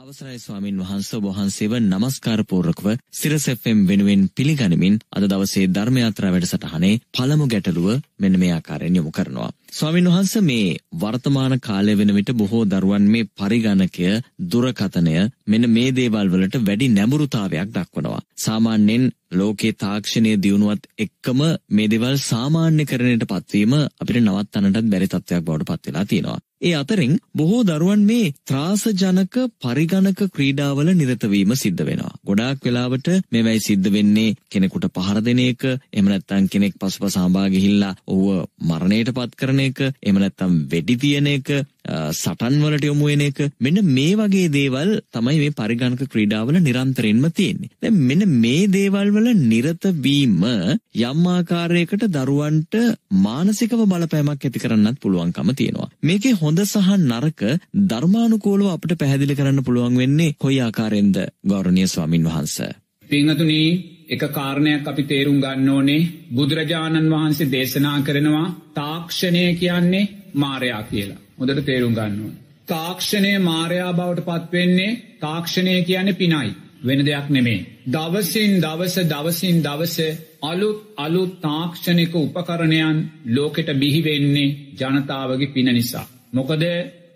අවසරයි ස්වාමින් වහන්ස. වහන්සේව නමස්කාරපූර්වකව සිරසෙෆ්ම් වෙනුවෙන් පිළිගනිමින් අද දවසේ ධර්මයාත්‍රා වැඩසටහනේ පළමු ගැටලුව මෙන්න මේ ආකාරයෙන් යොමු කරනවා. ස්වාමින් වහන්ස මේ වර්තමාන කාලය වෙන විට බොහෝ දරුවන් මේ පරිගණකය දුරකතනය මෙන්න මේ දේවල් වලට වැඩි නැඹුරුතාවයක් දක්වනවා. සාමාන්‍යයෙන් ලෝකේ තාක්ෂණය දියුණුවත් එක්කම මේ දේවල් සාමාන්‍ය කරණයට පත්වීම අපිට නවත්තන්නටත් බැරි තත්ත්වයක් බවට පත් වෙලා තියෙනවා. ඒ අතරින් බොහෝ දරුවන් මේ ත්‍රාසජනක පරිගණක ක්‍රීඩාවල නිරතවීම සිද්ධ වෙනවා. ගොඩාක් වෙලාවට මේවැයි සිද්ධ වෙන්නේ කෙනෙකුට පහර දෙන එක, එහෙම නැත්නම් කෙනෙක් පසුපස හඹා ගිහිල්ලා ඔහුව මරණයට පත් කරන එක, එහෙම නැත්නම් වෙඩි තියන එක, සටන් වලට යොමු වෙන එක මෙන්න මේ වගේ දේවල් තමයි මේ පරිගණක ක්‍රීඩාවල නිරන්තරයෙන්ම තියෙන්නේ. දැන් මෙන්න මේ දේවල් වල නිරත වීම යම් ආකාරයකට දරුවන්ට මානසිකව බලපෑමක් ඇති කරන්නත් පුළුවන්කම තියෙනවා. මේකේ හොඳ සහ නරක ධර්මානුකූලව අපිට පැහැදිලි කරන්න පුළුවන් වෙන්නේ කොයි ආකාරයෙන්ද ගෞරවනීය ස්වාමින් වහන්සේ? පිංහතුනී එක කාරණයක් අපි තේරුම් ගන්න ඕනේ බුදුරජාණන් වහන්සේ දේශනා කරනවා තාක්ෂණය කියන්නේ මාරයා කියලා. හොදට තේරුම් ගන්නවා. තාක්ෂණය මාරයා බවට පත්වෙන්නේ තාක්ෂණය කියන්නේ පිනයි. වෙන දෙයක් නෙමේ. දවසින් දවස දවසින් දවස අලුත් අලුත් තාක්ෂණික උපකරණයන් ලෝකෙට බිහිවෙන්නේ ජනතාවගේ පින නිසා. මොකද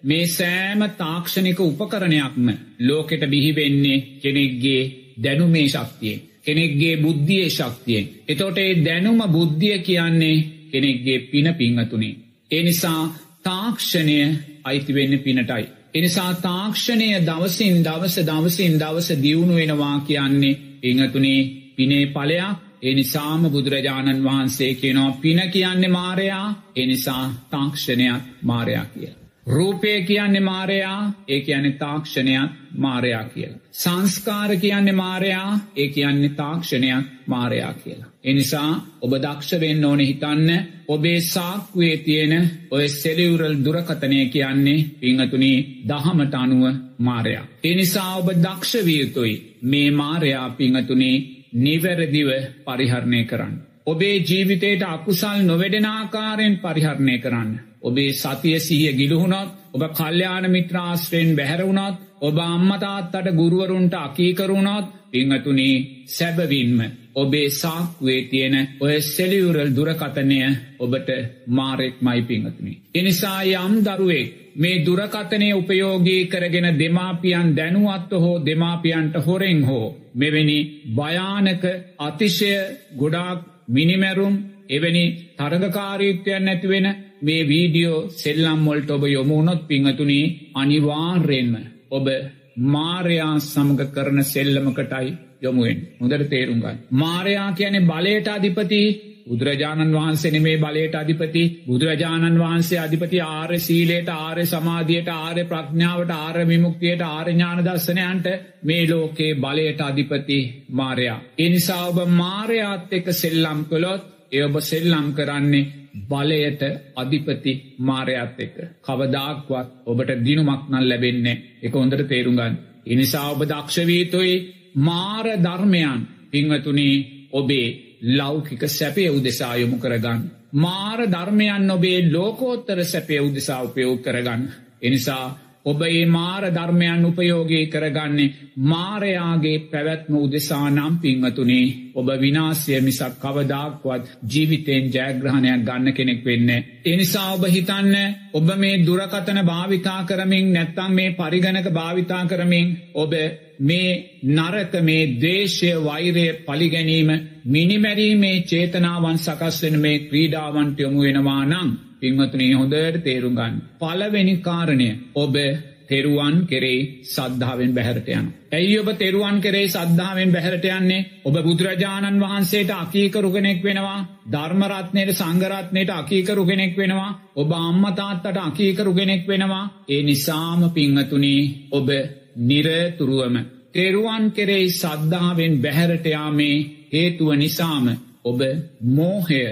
මේ සෑම තාක්ෂණික උපකරණයක්ම ලෝකෙට බිහිවෙන්නේ කෙනෙක්ගේ දැනුමේ ශක්තියෙන්. කෙනෙක්ගේ බුද්ධිය ශක්තියෙන්. එතොට ඒ දැනුම බුද්ධිය කියන්නේ කෙනෙක්ගේ පින පිංහතුනේ. ඒ නිසා තාක්ෂණය අයිතිවෙන්න පිනටයි. එනිසා තාක්ෂණය දවසින් දවස දවසින් දවස දියුණු වෙනවා කියන්නේ පිංහතුනේ පිනේ පලයක් එනිසාම බුදුරජාණන් වහන්සේ කියනවා පින කියන්නේ මාරයා එනිසා තාක්ෂණයක් මාරයා කියලා. රූපය කියන්නේ මාරයා ඒ කියන්නේ තාක්ෂණයක් මාරයා කියලා. සංස්කාර කියන්නේ මාරයා ඒ කියන්නේ තාක්ෂණයක් මාරයා කියලා. එනිසා ඔබ දක්ෂවෙන්න ඕන හිතන්න ඔබේ සාක්වේ තියෙන ඔය සෙලිවරල් දුරකතනය කියන්නේ පිංහතුනී දහමට අනුව මාරයා. එනිසා ඔබ දක්ෂවියතුයි මේ මාරයා පිංහතුනී නිවැරදිව පරිහරණය කරන්න. ඔබේ ජීවිතයට අකුසල් නොවැඩෙනාකාරයෙන් පරිහරණය කරන්න. ඔබේ සතිය සිහිය ගිලුහුණොත් ඔබ කල්්‍යයාන මිත්‍රාශ්‍රයෙන් බැහැරුණොත් ඔබ අම්මතාත්තට ගුරුවරුන්ට අකීකරුණොත් පිංහතුනී සැබවින්ම ඔබේ සාක්වේ තියෙන ඔය සෙලියුරල් දුරකතනය ඔබට මාරෙක් මයි පිංහතුනි. එනිසා යම් දරුවෙක් මේ දුරකතනය උපයෝගී කරගෙන දෙමාපියන් දැනුවත්ව හෝ දෙමාපියන්ට හොරෙන් හෝ මෙවැනි භයානක අතිශය ගොඩාක් මිනිමැරුම් එවැනි තරගකාරීත්වයන් නැතිවෙන මේ වීඩියෝ සෙල්ලම් මොල්ට ඔබ යොමුණොත් පිංහතුනී අනිවාර්යෙන්ම ඔබ මාරයා සමග කරන සෙල්ලමකටයි යොමුුවෙන් හොදර තේරුම්ගන්න. මාරයා කියන බලයට අධිපති බුදුරජාණන් වහන්සේ මේ බලයට අධිපති බුදුරජාණන් වහන්සේ අධිපති ආර්ය සීලයට ආර්ය සමාධියයට ආර්ය ප්‍රඥාවට ආර්ය විමුක්තියට ආර්ඥාන දර්ශනයන්ට මේ ලෝකේ බලයට අධිපති මාරයා. එනිසා ඔබ මාරයාත් එක සෙල්ලම් කළොත් එ ඔබ සෙල්ලම් කරන්නේ බලයට අධිපති මාරයත් එක්ක. කවදාක්වත් ඔබට දිනුමක් නල් ලැබෙන්නේ එක හොඳට තේරුගන්න. එනිසා ඔබ දක්ෂවීතුයි මාර ධර්මයන් පිංවතුනේ ඔබේ ලෞකික සැපය උදෙසායොමු කරගන්න. මාර ධර්මයන් ඔබේ ලෝකෝත්තර සැපය උදෙසා උපයෝග කරගන්න. එනිසා ඔබ ඒ මාර ධර්මයන් උපයෝගී කරගන්නේ මාරයාගේ පැවැත්ම උදෙසා නම් පිංහතුනේ ඔබ විනාසය මිසක් කවදාක්වත් ජීවිතයෙන් ජයග්‍රහණයක් ගන්න කෙනෙක් වෙන්න. එනිසා ඔබ හිතන්න ඔබ මේ දුරකතන භාවිතා කරමින් නැත්තම් මේ පරිගණක භාවිතා කරමින් ඔබ මේ නරක මේ දේශය වෛරය පලිගැනීම මිනිමැරීමේ චේතනාවන් සකස්වෙන මේ ක්‍රීඩාවන්ට යොමු වෙනවා නං. පින්වතුනී හොඳට තේරුගන්න. පලවෙනි කාරණය ඔබ තෙරුවන් කෙරේ සද්ධාවෙන් බැහරට යන. ඇයි ඔබ තෙරුවන් කෙරේ සද්ධාවෙන් බැහරට යන්නේ ඔබ බුදුරජාණන් වහන්සේට අකීකරුගෙනෙක් වෙනවා ධර්මරත්නයට සංගරත්නයට අකීකරුගෙනෙක් වෙනවා ඔබ අම්මතාත්තට අකීකරුගෙනෙක් වෙනවා ඒ නිසාම පිංහතුනී ඔබ නිරතුරුවම තෙරුවන් කෙරෙයි සද්ධාවෙන් බැහැරටයාමේ හේතුව නිසාම ඔබ මෝහය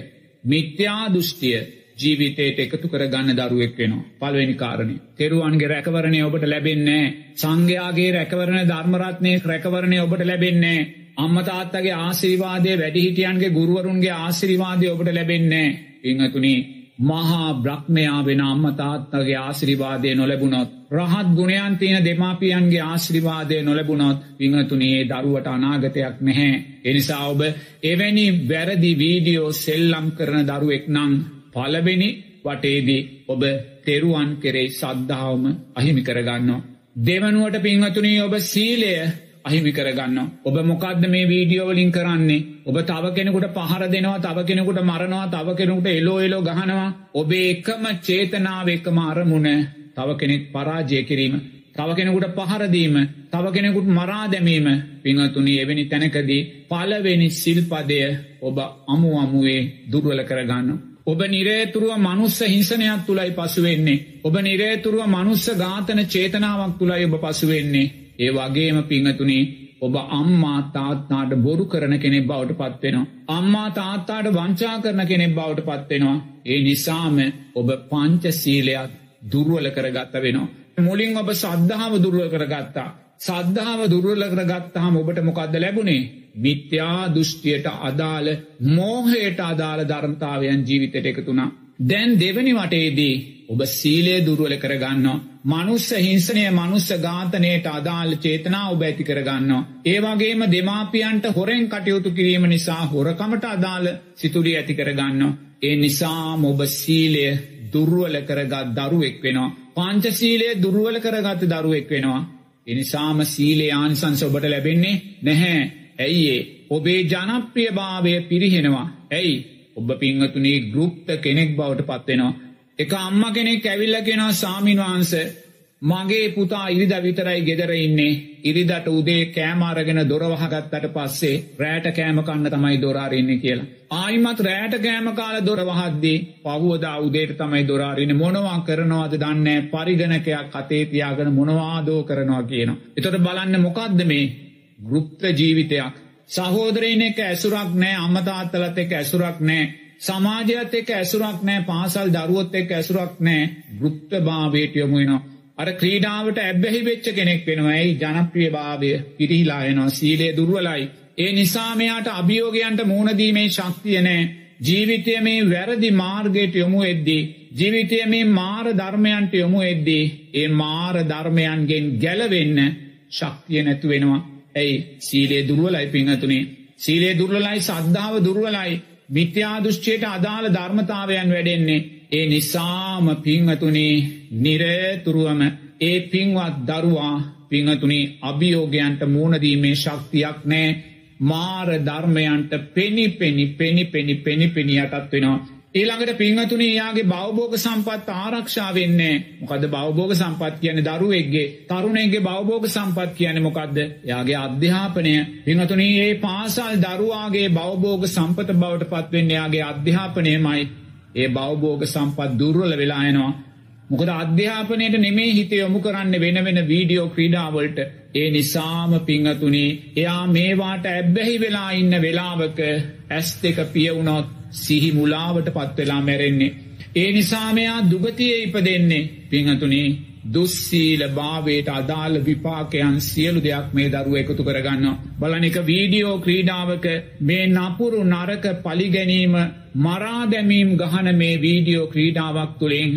මිත්‍යාදුෘෂ්ටිය ජීවිතයට එකතු කර ගන්න දරුවෙක් වෙනවා. පල්වෙනි කාරණය. තෙරුවන්ගේ රැකවරණය ඔබට ලැබෙන්නේ. සංඝයාගේ රැකවරණ ධර්මරත්නය රැකවරණය ඔබට ලැබෙන්නේ. අම්මතාත්තගේ ආශිරිවාදය වැඩිහිටියන්ගේ ගුරුවරුන්ගේ ආශිරිවාදය ඔබට ලැබෙන්නේ. ඉංහතුනි මහා බ්‍රහ්මයා වෙන අම්මතාත්තගේ ආශිරිවාදය නොලැබුණොත්. රහත් ගුණයන් තියෙන දෙමාපියන්ගේ ආශ්‍රිවාදය නොලැබුණොත් පිංහතුනේ දරුවට අනාගතයක් නැහැ. එනිසා ඔබ එවැනි වැරදි වීඩියෝ සෙල්ලම් කරන දරුවෙක් නං පලවෙනි වටේදී ඔබ තෙරුවන් කෙරෙයි සද්ධාවම අහිමි කරගන්න. දෙවනුවට පිංහතුනී ඔබ සීලය අහිමි කරගන්න. ඔබ මොකක්ද මේ වීඩියෝවලින් කරන්නේ. ඔබ තව කෙනෙකුට පහර දෙනවා තව කෙනෙකුට මරනවා තව කෙනෙකුට එලෝ එලෝ ගහනවා. ඔබේ එකම චේතනාව එකම අරමුණ තව කෙනෙක් පරාජය කිරීම. තව කෙනෙකුට පහරදීම තව කෙනෙකුට මරා දැමීම පිංහතුනි එවැනි තැනකදී පලවෙනි සිල්පදය ඔබ අමු අමුවේ දුර්වල කරගන්න. ඔබ නිරේතුරුව මනුස්ස හිංසනයක් තුළයි පසුවෙන්නේ. ඔබ නිරේතුරුව මනුස්ස ඝාතන චේතනාවක් තුළයි ඔබ පසුවෙන්නේ. ඒ වගේම පිංහතුනේ ඔබ අම්මා තාත්තාට බොරු කරන කෙනෙක් බවට පත්වෙනවා. අම්මා තාත්තාට වංචා කරන කෙනෙක් බවට පත්වෙනවා. ඒ නිසාම ඔබ පංච සීලයක් දුර්ුවල කරගත්ත වෙනවා. මුලින් ඔබ සද්ධාව දුර්ුව කරගත්තා. සද්ධාව දුර්වල කරගත්තාහම ඔබට මොකක්ද ලැබුණේ. මිත්‍යා දෘෂ්ටියට අදාළ මෝහයට අදාළ ධර්මතාවයන් ජීවිතයට එකතුනා. දැන් දෙවනි වටේදී ඔබ සීලේ දුර්වල කරගන්නවා. මනුස්ස හිංසනය මනුස්ස ඝාතනයට අදාළ චේතනා ඔබ ඇති කරගන්නවා. ඒවාගේම දෙමාපියන්ට හොරෙන් කටයුතු කිරීම නිසා හොරකමට අදාළ සිතුරිය ඇති කරගන්නවා. ඒ නිසාම ඔබ සීලය දුර්ුවල කරගත් දරුවෙක් වෙනවා. පංචසීලය දුර්ුවල කරගත්ත දරුවෙක් වෙනවා. එනිසාම සීලේ ආනිසංස ඔබට ලැබෙන්නේ නැහැ. ඇයිඒ ඔබේ ජනප්‍රිය භාවය පිරිහෙනවා. ඇයි ඔබ පිංහතුනේ ගෘප්ත කෙනෙක් බවට පත්වෙනවා. එක අම්ම කෙනෙක් ඇවිල්ල කෙනවා සාමීන් වහන්ස මගේ පුතා ඉරිද විතරයි ගෙදර ඉන්නේ ඉරිදට උදේ කෑමාරගෙන දොරවහගත්තට පස්සේ රෑට කෑම කන්න තමයි දොරාරන්නේ කියලා. ආයිමත් රෑට කෑම කාල දොරවහද්දී පහුවදා උදේට තමයි දොරාරන්න මොනවා කරනවාද දන්න පරිගණකයක් කතේ තියාගෙන මොනවාදෝ කරනවා කියනවා. එතොට බලන්න මොකක්ද මේ ගෘප්ත ජීවිතයක්. සහෝදරයන එක ඇසුරක් නෑ අම්මතාත්තලත් එක ඇසුරක් නෑ සමාජයත් එක් ඇසුරක් නෑ පාසල් දරුවොත් එක් ඇසුරක් නෑ ගෘප්ත භාවයට යොමුුවෙනවා. අර ක්‍රීඩාවට ඇබ්බැහි වෙච්ච කෙනෙක් වෙනවයි ජනප්‍රිය භාවය පිරිහිලායනවා සීලේ දුර්වලයි. ඒ නිසාමයාට අභියෝගයන්ට මූුණදීමේ ශක්තිය නෑ ජීවිතය මේ වැරදි මාර්ගයට යොමු එද්දී. ජීවිතය මේ මාර ධර්මයන්ට යොමු එද්දී. ඒ මාර ධර්මයන්ගෙන් ගැලවෙන්න ශක්තිය නැතු වෙනවා. ඇයි සීලේ දුර්වලයි පිංහතුනේ. සීලේ දුර්වලයි සද්ධාව දුර්වලයි මිත්‍යාදුෂ්චයට අදාළ ධර්මතාවයන් වැඩෙන්නේ. ඒ නිසාම පිංහතුනේ නිරේතුරුවම ඒ පින්වත් දරුවා පිංහතුනි අභියෝගයන්ට මූුණදීමේ ශක්තියක් නෑ මාර ධර්මයන්ට පෙනි පෙනි පෙනි පෙනි පෙනි පෙනියටත් වෙනවා. ඊළඟට පිංහතුනි යාගේ බවබෝග සම්පත් ආරක්ෂා වෙන්නේ මොකද බවබෝග සම්පත් කියන දරුවෙක්ගේ තරුණයගේ බවබෝග සම්පත් කියන මොකක්ද යාගේ අධ්‍යාපනය. පිංහතුනී ඒ පාසල් දරුවාගේ බවබෝග සම්පත බවට පත්වෙන්නේ යාගේ අධ්‍යාපනයමයි. ඒ බවබෝග සම්පත් දුර්වල වෙලායනවා මොකද අධ්‍යාපනයට නෙමේ හිත යොමු කරන්න වෙන වෙන වීඩියෝ ක්‍රීඩාවලට. ඒ නිසාම පිංහතුනි එයා මේවාට ඇබ්බැහි වෙලා ඉන්න වෙලාවක ඇස් දෙක පියවුණොත් සිහි මුලාවට පත්වෙලා මැරෙන්නේ. ඒ නිසාමයා දුගතිය ඉපදෙන්නේ පිංහතුනේ දුස්සීල භාවයට අදාළ විපාකයන් සියලු දෙයක් මේ දරුව එකතු කරගන්න. බලනික වීඩියෝ ක්‍රීඩාවක මේ නපුරු නරක පලිගැනීම මරාදැමීම් ගහන මේ වීඩියෝ ක්‍රීඩාවක් තුළින්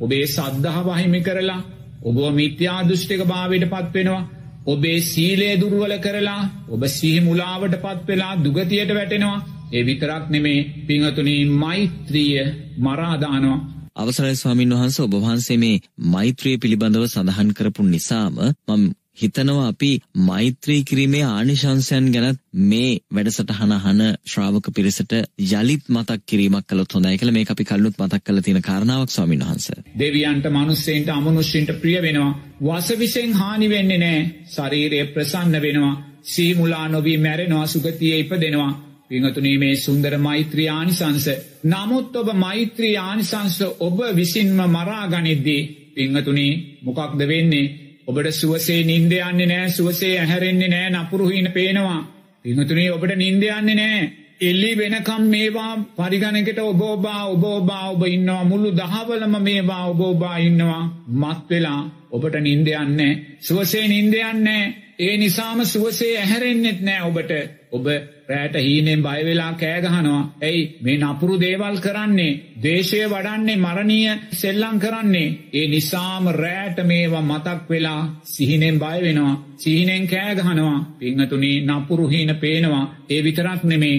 ඔබේ සද්ධහ වහිමි කරලා ඔබ මිත්‍යා දෘෂ්ටික භාවයට පත්වෙනවා. ඔබේ සීලේ දුරුවල කරලා ඔබ සිහිමුලාවට පත්වෙලා දුගතියට වැටෙනවා ඒ විතරක් නෙමේ පිංහතුනී මෛත්‍රිය මරාදානවා. අවසරයි ස්වාමින් වහන්ස ඔබ වහන්සේ මේ මෛත්‍රිය පිළිබඳව සඳහන් කරපු නිසාම මම හිතනවා අපි මෛත්‍රී කිරීමේ ආනිශංසයන් ගැනත් මේ වැඩසටහන අහන ශ්‍රාවක පිරිසට යළිත් මතක් කිරීමක් කළොත් හොඳයි කියලා මේක අපි කල්නුත් මතක් කරලා තියෙන කාරණාවක් ස්වාමීන් වහන්සේ. දෙවියන්ට මිනිස්සෙන්ට අමනුෂ්‍යන්ට ප්‍රිය වෙනවා. වසවිසෙන් හානි වෙන්නේ නැහැ. ශරීරය ප්‍රසන්න වෙනවා. සීමුලා නොවී මැරෙනවා සුගතියේ ඉපදෙනවා. පිංහතුනේ මේ සුන්දර මෛත්‍රී ආනිසංස. නමුත් ඔබ මෛත්‍රී ආනිසංස ඔබ විසින්ම මරාගනිද්දී පිංහතුනේ මොකක්ද වෙන්නේ ඔබට සුවසේ නින්දයන්නේ නෑ සුවසේ ඇහැරෙන්නේ නෑ නපුරුහින පේනවා. පිංහතුනේ ඔබට නින්දයන්නේ නෑ. එල්ලි වෙනකම් මේවා පරිගණකට ඔබෝබා ඔබෝබා ඔබ ඉන්නවා මුළු දහවලම මේවා ඔබෝබා ඉන්නවා මත්වෙලා ඔබට නින්දයන්නේ සුවසේ නින්දයන්නේ ඒ නිසාම සුවසේ ඇහැරෙන්න්නෙත් නෑ ඔබට ඔබ රෑට හීනෙන් බයවෙලා කෑගහනවා ඇයි? මේ නපුරු දේවල් කරන්නේ දේශය වඩන්නේ මරණීය සෙල්ලං කරන්නේ. ඒ නිසාම රෑට මේවා මතක් වෙලා සිහිනෙන් බය වෙනවා. සිහිනෙන් කෑගහනවා පිංහතුනී නපුරු හීන පේනවා. ඒ විතරක් නෙමේ.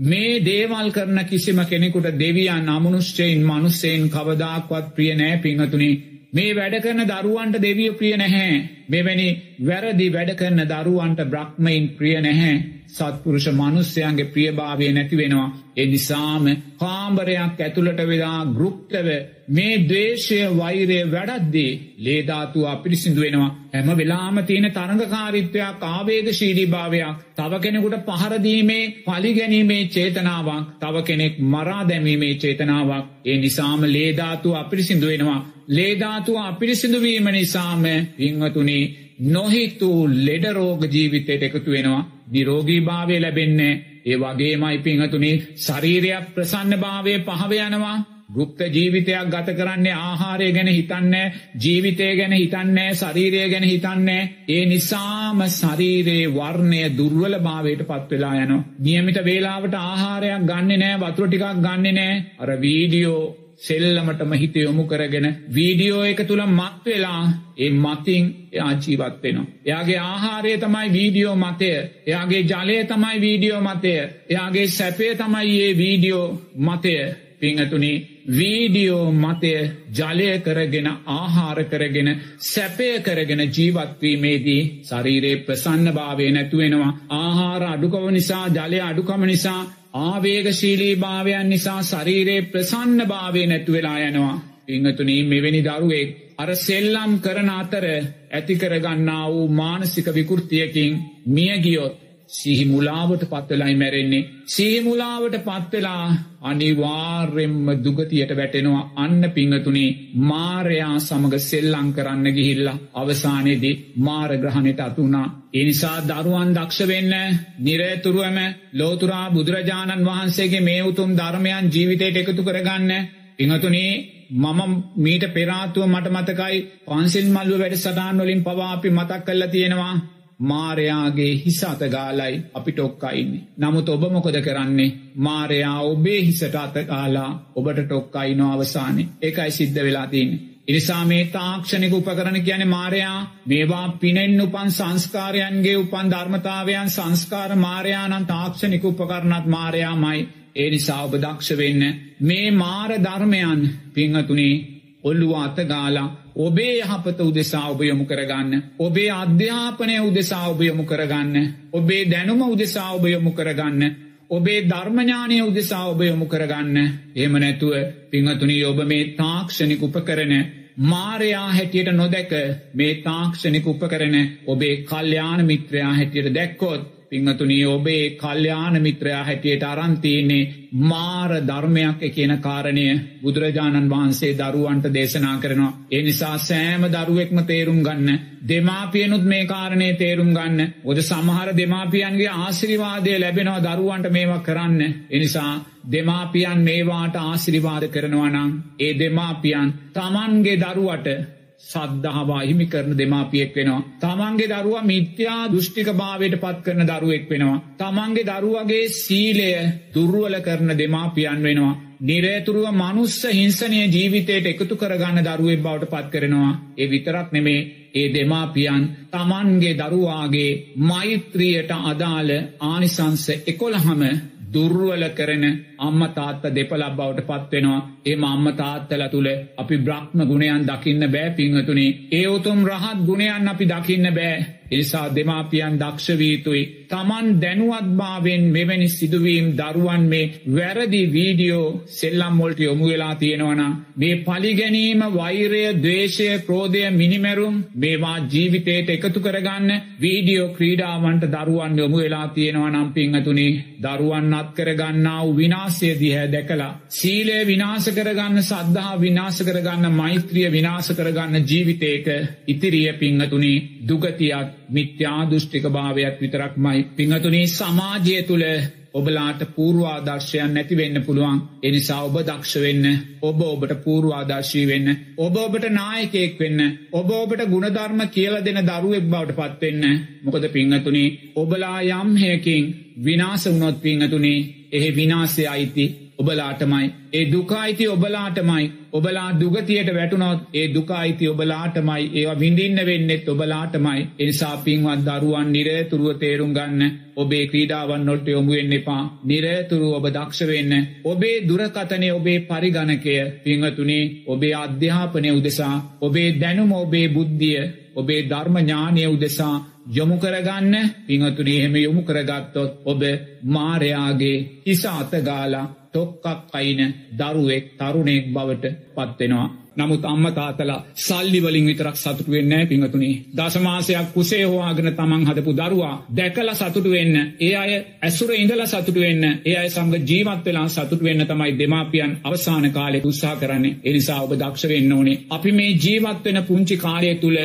මේ දේවල් කරන කිසිම කෙනෙකුට දෙවියන් අමනුෂ්‍යයෙන් මනුස්සයෙන් කවදාක්වත් ප්‍රිය නෑ පිංහතුනි මේ වැඩ කරන දරුවන්ට දෙවිය ප්‍රිය නැහැ. මෙවැනි වැරදි වැඩ කරන දරුවන්ට බ්‍රහ්මයින් ප්‍රිය නැහැ. සත්පුරුෂ මනුස්්‍යයන්ගේ ප්‍රියභාවය නැති වෙනවා. එ නිසාම කාම්බරයක් ඇතුළට වෙලා ගෘප්තව මේ දවේශය වෛරය වැඩද්දී ලේධාතුව අපිරිසිදු වෙනවා. හැම වෙලාම තියෙන තරඟකාරිත්වයක් ආවේග ශීලී භාවයක් තව කෙනෙකුට පහරදීමේ පලිගැනීමේ චේතනාවක් තව කෙනෙක් මරා දැමීමේ චේතනාවක් ඒ නිසාම ලේධාතුව අපිරිසිදු වෙනවා. ලේධාතුව අපිරිසිදුවීම නිසාම පිංවතුනේ නොහිතු ලෙඩරෝග ජීවිතයට එකතු වෙනවා. නිරෝගී භාවය ලැබෙන්නේ ඒ වගේමයි පිංහතුනි ශරීරයක් ප්‍රසන්න භාවය පහව යනවා. ගුප්ත ජීවිතයක් ගත කරන්නේ ආහාරය ගැන හිතන්නේ ජීවිතය ගැන හිතන්නේ ශරීරය ගැන හිතන්නේ ඒ නිසාම ශරීරයේ වර්ණය දුර්වල භාවයට පත්වෙලා යන නියමිත වේලාවට ආහාරයක් ගන්න නෑ වතුර ටිකක් ගන්න නෑ අර වීඩියෝ සෙල්ලමටම හිත යොමු කරගෙන වීඩියෝ එක තුළ මත් වෙලා ඒ මතින් එයා ජීවත් වෙනවා. එයාගේ ආහාරය තමයි වීඩියෝ මතය. එයාගේ ජලය තමයි වීඩියෝ මතය. එයාගේ සැපේ තමයි ඒ වීඩියෝ මතය. පිංහතුනි වීඩියෝ මතය ජලය කරගෙන ආහාර කරගෙන සැපය කරගෙන ජීවත්වීමේදී ශරීරයේ ප්‍රසන්න භාවය නැතුවෙනවා ආහාර අඩුකව නිසා ජලය අඩුකම නිසා ආවේගශීලී භාවයන් නිසා ශරීරයේ ප්‍රසන්න භාවය නැතුවෙලා යනවා. පිංහතුනී මෙවැනි දරුවෙක් අර සෙල්ලම් කරන අතර ඇතිකරගන්නා වූ මානසික විකෘතියකින් මියගියොත් සිහිමුලාවට පත්වෙලයි මැරෙන්නේ. සිහිමුලාවට පත්වෙලා අනිවාර්යෙන්ම දුගතියට වැටෙනවා අන්න පිංහතුනේ මාරයා සමඟ සෙල්ලං කරන්න ගිහිල්ලා අවසානයේදී මාරග්‍රහණයට අතුනා. එනිසා දරුවන් දක්ෂ වෙන්න නිරේතුරුවම ලෝතුරා බුදුරජාණන් වහන්සේගේ මේ උතුම් ධර්මයන් ජීවිතයට එකතු කරගන්න. පිංහතුනේ මම මීට පෙරාතුව මට මතකයි පන්සිල් මල්ුව වැඩ සටාන් වලින් පවාපි මතක් කල්ල තියෙනවා මාරයාගේ හිස අතගාලයි අපිට ඔක්කයින්නේ. නමුත් ඔබ මොකොද කරන්නේ මාරයා ඔබේ හිසට අතකාලා ඔබට ටොක්කයින අවසානය ඒකයි සිද්ධ වෙලාතින්නේ. ඉනිසා මේ තාක්ෂණික උපකරන කියන මාරයා මේවා පිනෙන් උපන් සංස්කාරයන්ගේ උපන් ධර්මතාවයන් සංස්කාර මාරයානන් තාක්ෂණික උපකරණත් මාරයාමයි ඒ නිසා ඔබ දක්ෂ වෙන්න මේ මාර ධර්මයන් පිංහතුනේ ඔල්ලුව අතගාලා ඔබේ යහපත උදෙසා ඔබයොමු කරගන්න. ඔබේ අධ්‍යාපනය උදෙසා ඔබයොමු කරගන්න. ඔබේ දැනුම උදෙසා ඔබයොමු කරගන්න. ඔබේ ධර්මඥානය උදෙසා ඔබයොමු කරගන්න. එහම නැතුව පිංහතුනී ඔබ මේ තාක්ෂණික උප කරන මාරයා හැටියට නොදැක මේ තාක්ෂණික උප කරන ඔබේ කල්්‍යාන මිත්‍රයා හැටියට දැක්කෝත් පිංහතුනී ඔබේ කල්්‍යාන මිත්‍රයා හැටියට අරන්තියන්නේ මාර ධර්මයක් කියන කාරණය බුදුරජාණන් වහන්සේ දරුවන්ට දේශනා කරනවා. ඒ නිසා සෑම දරුවෙක්ම තේරුම් ගන්න. දෙමාපියනුත් මේ කාරණය තේරුම් ගන්න. ඔද සමහර දෙමාපියන්ගේ ආශිරිවාදය ලැබෙනවා දරුවන්ට මේවා කරන්න. එනිසා දෙමාපියන් මේවාට ආශිරිවාද කරනවනං. ඒ දෙමාපියන් තමන්ගේ දරුවට සද්ධහවා හිමි කරන දෙමාපියෙක් වෙනවා. තමන්ගේ දරුව මිත්‍යා දෘෂ්ටික භාවයට පත් කරන දරුවෙක් වෙනවා. තමන්ගේ දරුවගේ සීලය දුර්ුවල කරන දෙමාපියන් වෙනවා. නිරේතුරුව මනුස්ස හිංසනය ජීවිතයට එකතු කරගන්න දරුවෙක් බවට පත් කරනවා. ඒ විතරක් නෙමේ ඒ දෙමාපියන් තමන්ගේ දරුවාගේ මෛත්‍රියට අදාළ ආනිසංස එකොළහම දුර්ුවල කරන අම්ම තාත්ත දෙපලක් බවට පත්වෙනවා ඒම අම්ම තාත්තල තුළ අපි බ්‍රහ්ම ගුණයන් දකින්න බෑ පිංහතුනේ ඒ උතුම් රහත් ගුණයන් අපි දකින්න බෑ. එනිසා දෙමාපියන් දක්ෂවීතුයි තමන් දැනුවත්භාවෙන් මෙවැනි සිදුවීම් දරුවන් මේ වැරදි වීඩියෝ සෙල්ලම් මොල්ට යොමු වෙලා තියෙනවන මේ පලිගැනීම වෛරය දවේශය ක්‍රෝධය මිනිමැරුම් මේවා ජීවිතයට එකතු කරගන්න වීඩියෝ ක්‍රීඩාවන්ට දරුවන් යොමු වෙලා තියෙනවා නම් පිංහතුනේ දරුවන් අත් කරගන්නා වූ විනාසය දිහැ දැකලා සීලය විනාස කරගන්න සද්ධහා විනාස කරගන්න මෛත්‍රිය විනාස කරගන්න ජීවිතයක ඉතිරිය පිංහතුනේ දුගතියක් මිත්‍යා දෘෂ්ටික භාවයක් විතරක්මයි. පිංහතුනේ සමාජය තුළ ඔබලාට පූර්වාදර්ශයන් නැතිවෙන්න පුළුවන්. එනිසා ඔබ දක්ෂ වෙන්න ඔබ ඔබට පූර්වාදර්ශී වෙන්න ඔබ ඔබට නායකයෙක් වෙන්න ඔබ ඔබට ගුණධර්ම කියල දෙන දරුවෙක් බවට පත්වෙන්න මොකද පිංහතුනේ ඔබලා යම්හයකින් විනාස වුණොත් පිංහතුනේ එහි විනාසය අයිති ඔබලාටමයි. ඒ දුකායිති ඔබලාටමයි. ඔබලා දුගතියට වැටුනොත් ඒ දුකායිති ඔබලාටමයි. ඒවා විඳින්න වෙන්නෙත් ඔබලාටමයි. එනිසා පින්වත් දරුවන් නිරේතුරුව තේරුම් ගන්න ඔබේ ක්‍රීඩාවන් නොට යොමුුවෙන් එපා. නිරේතුරු ඔබ දක්ෂවෙන්න ඔබේ දුරකතනය ඔබේ පරිගණකය. පිංහතුනේ ඔබේ අධ්‍යාපනය උදෙසා ඔබේ දැනුම ඔබේ බුද්ධිය ඔබේ ධර්මඥානය උදෙසා යොමු කරගන්න පිංහතුනේ එහෙම යොමු කරගත්තොත් ඔබ මාරයාගේ හිස අතගාලා ටොක්කක් අයින දරුවෙක් තරුණෙක් බවට පත්වෙනවා. නමුත් අම්ම තාතලා සල්ලිවලින් විතරක් සතුට වෙන්න පිංහතුනි දසමාසයක් කුසේ හෝවාගෙන තමන් හදපු දරුවා දැකල සතුට වෙන්න ඒ අය ඇසුර ඉඳල සතුට වෙන්න ඒ අය සමග ජීවත් වෙලා සතුට වෙන්න තමයි දෙමාපියන් අවසාන කාලෙ උත්සා කරන්නේ. එනිසා ඔබ දක්ෂ වෙන්න ඕනේ. අපි මේ ජීවත් වෙන පුංචි කාලය තුළ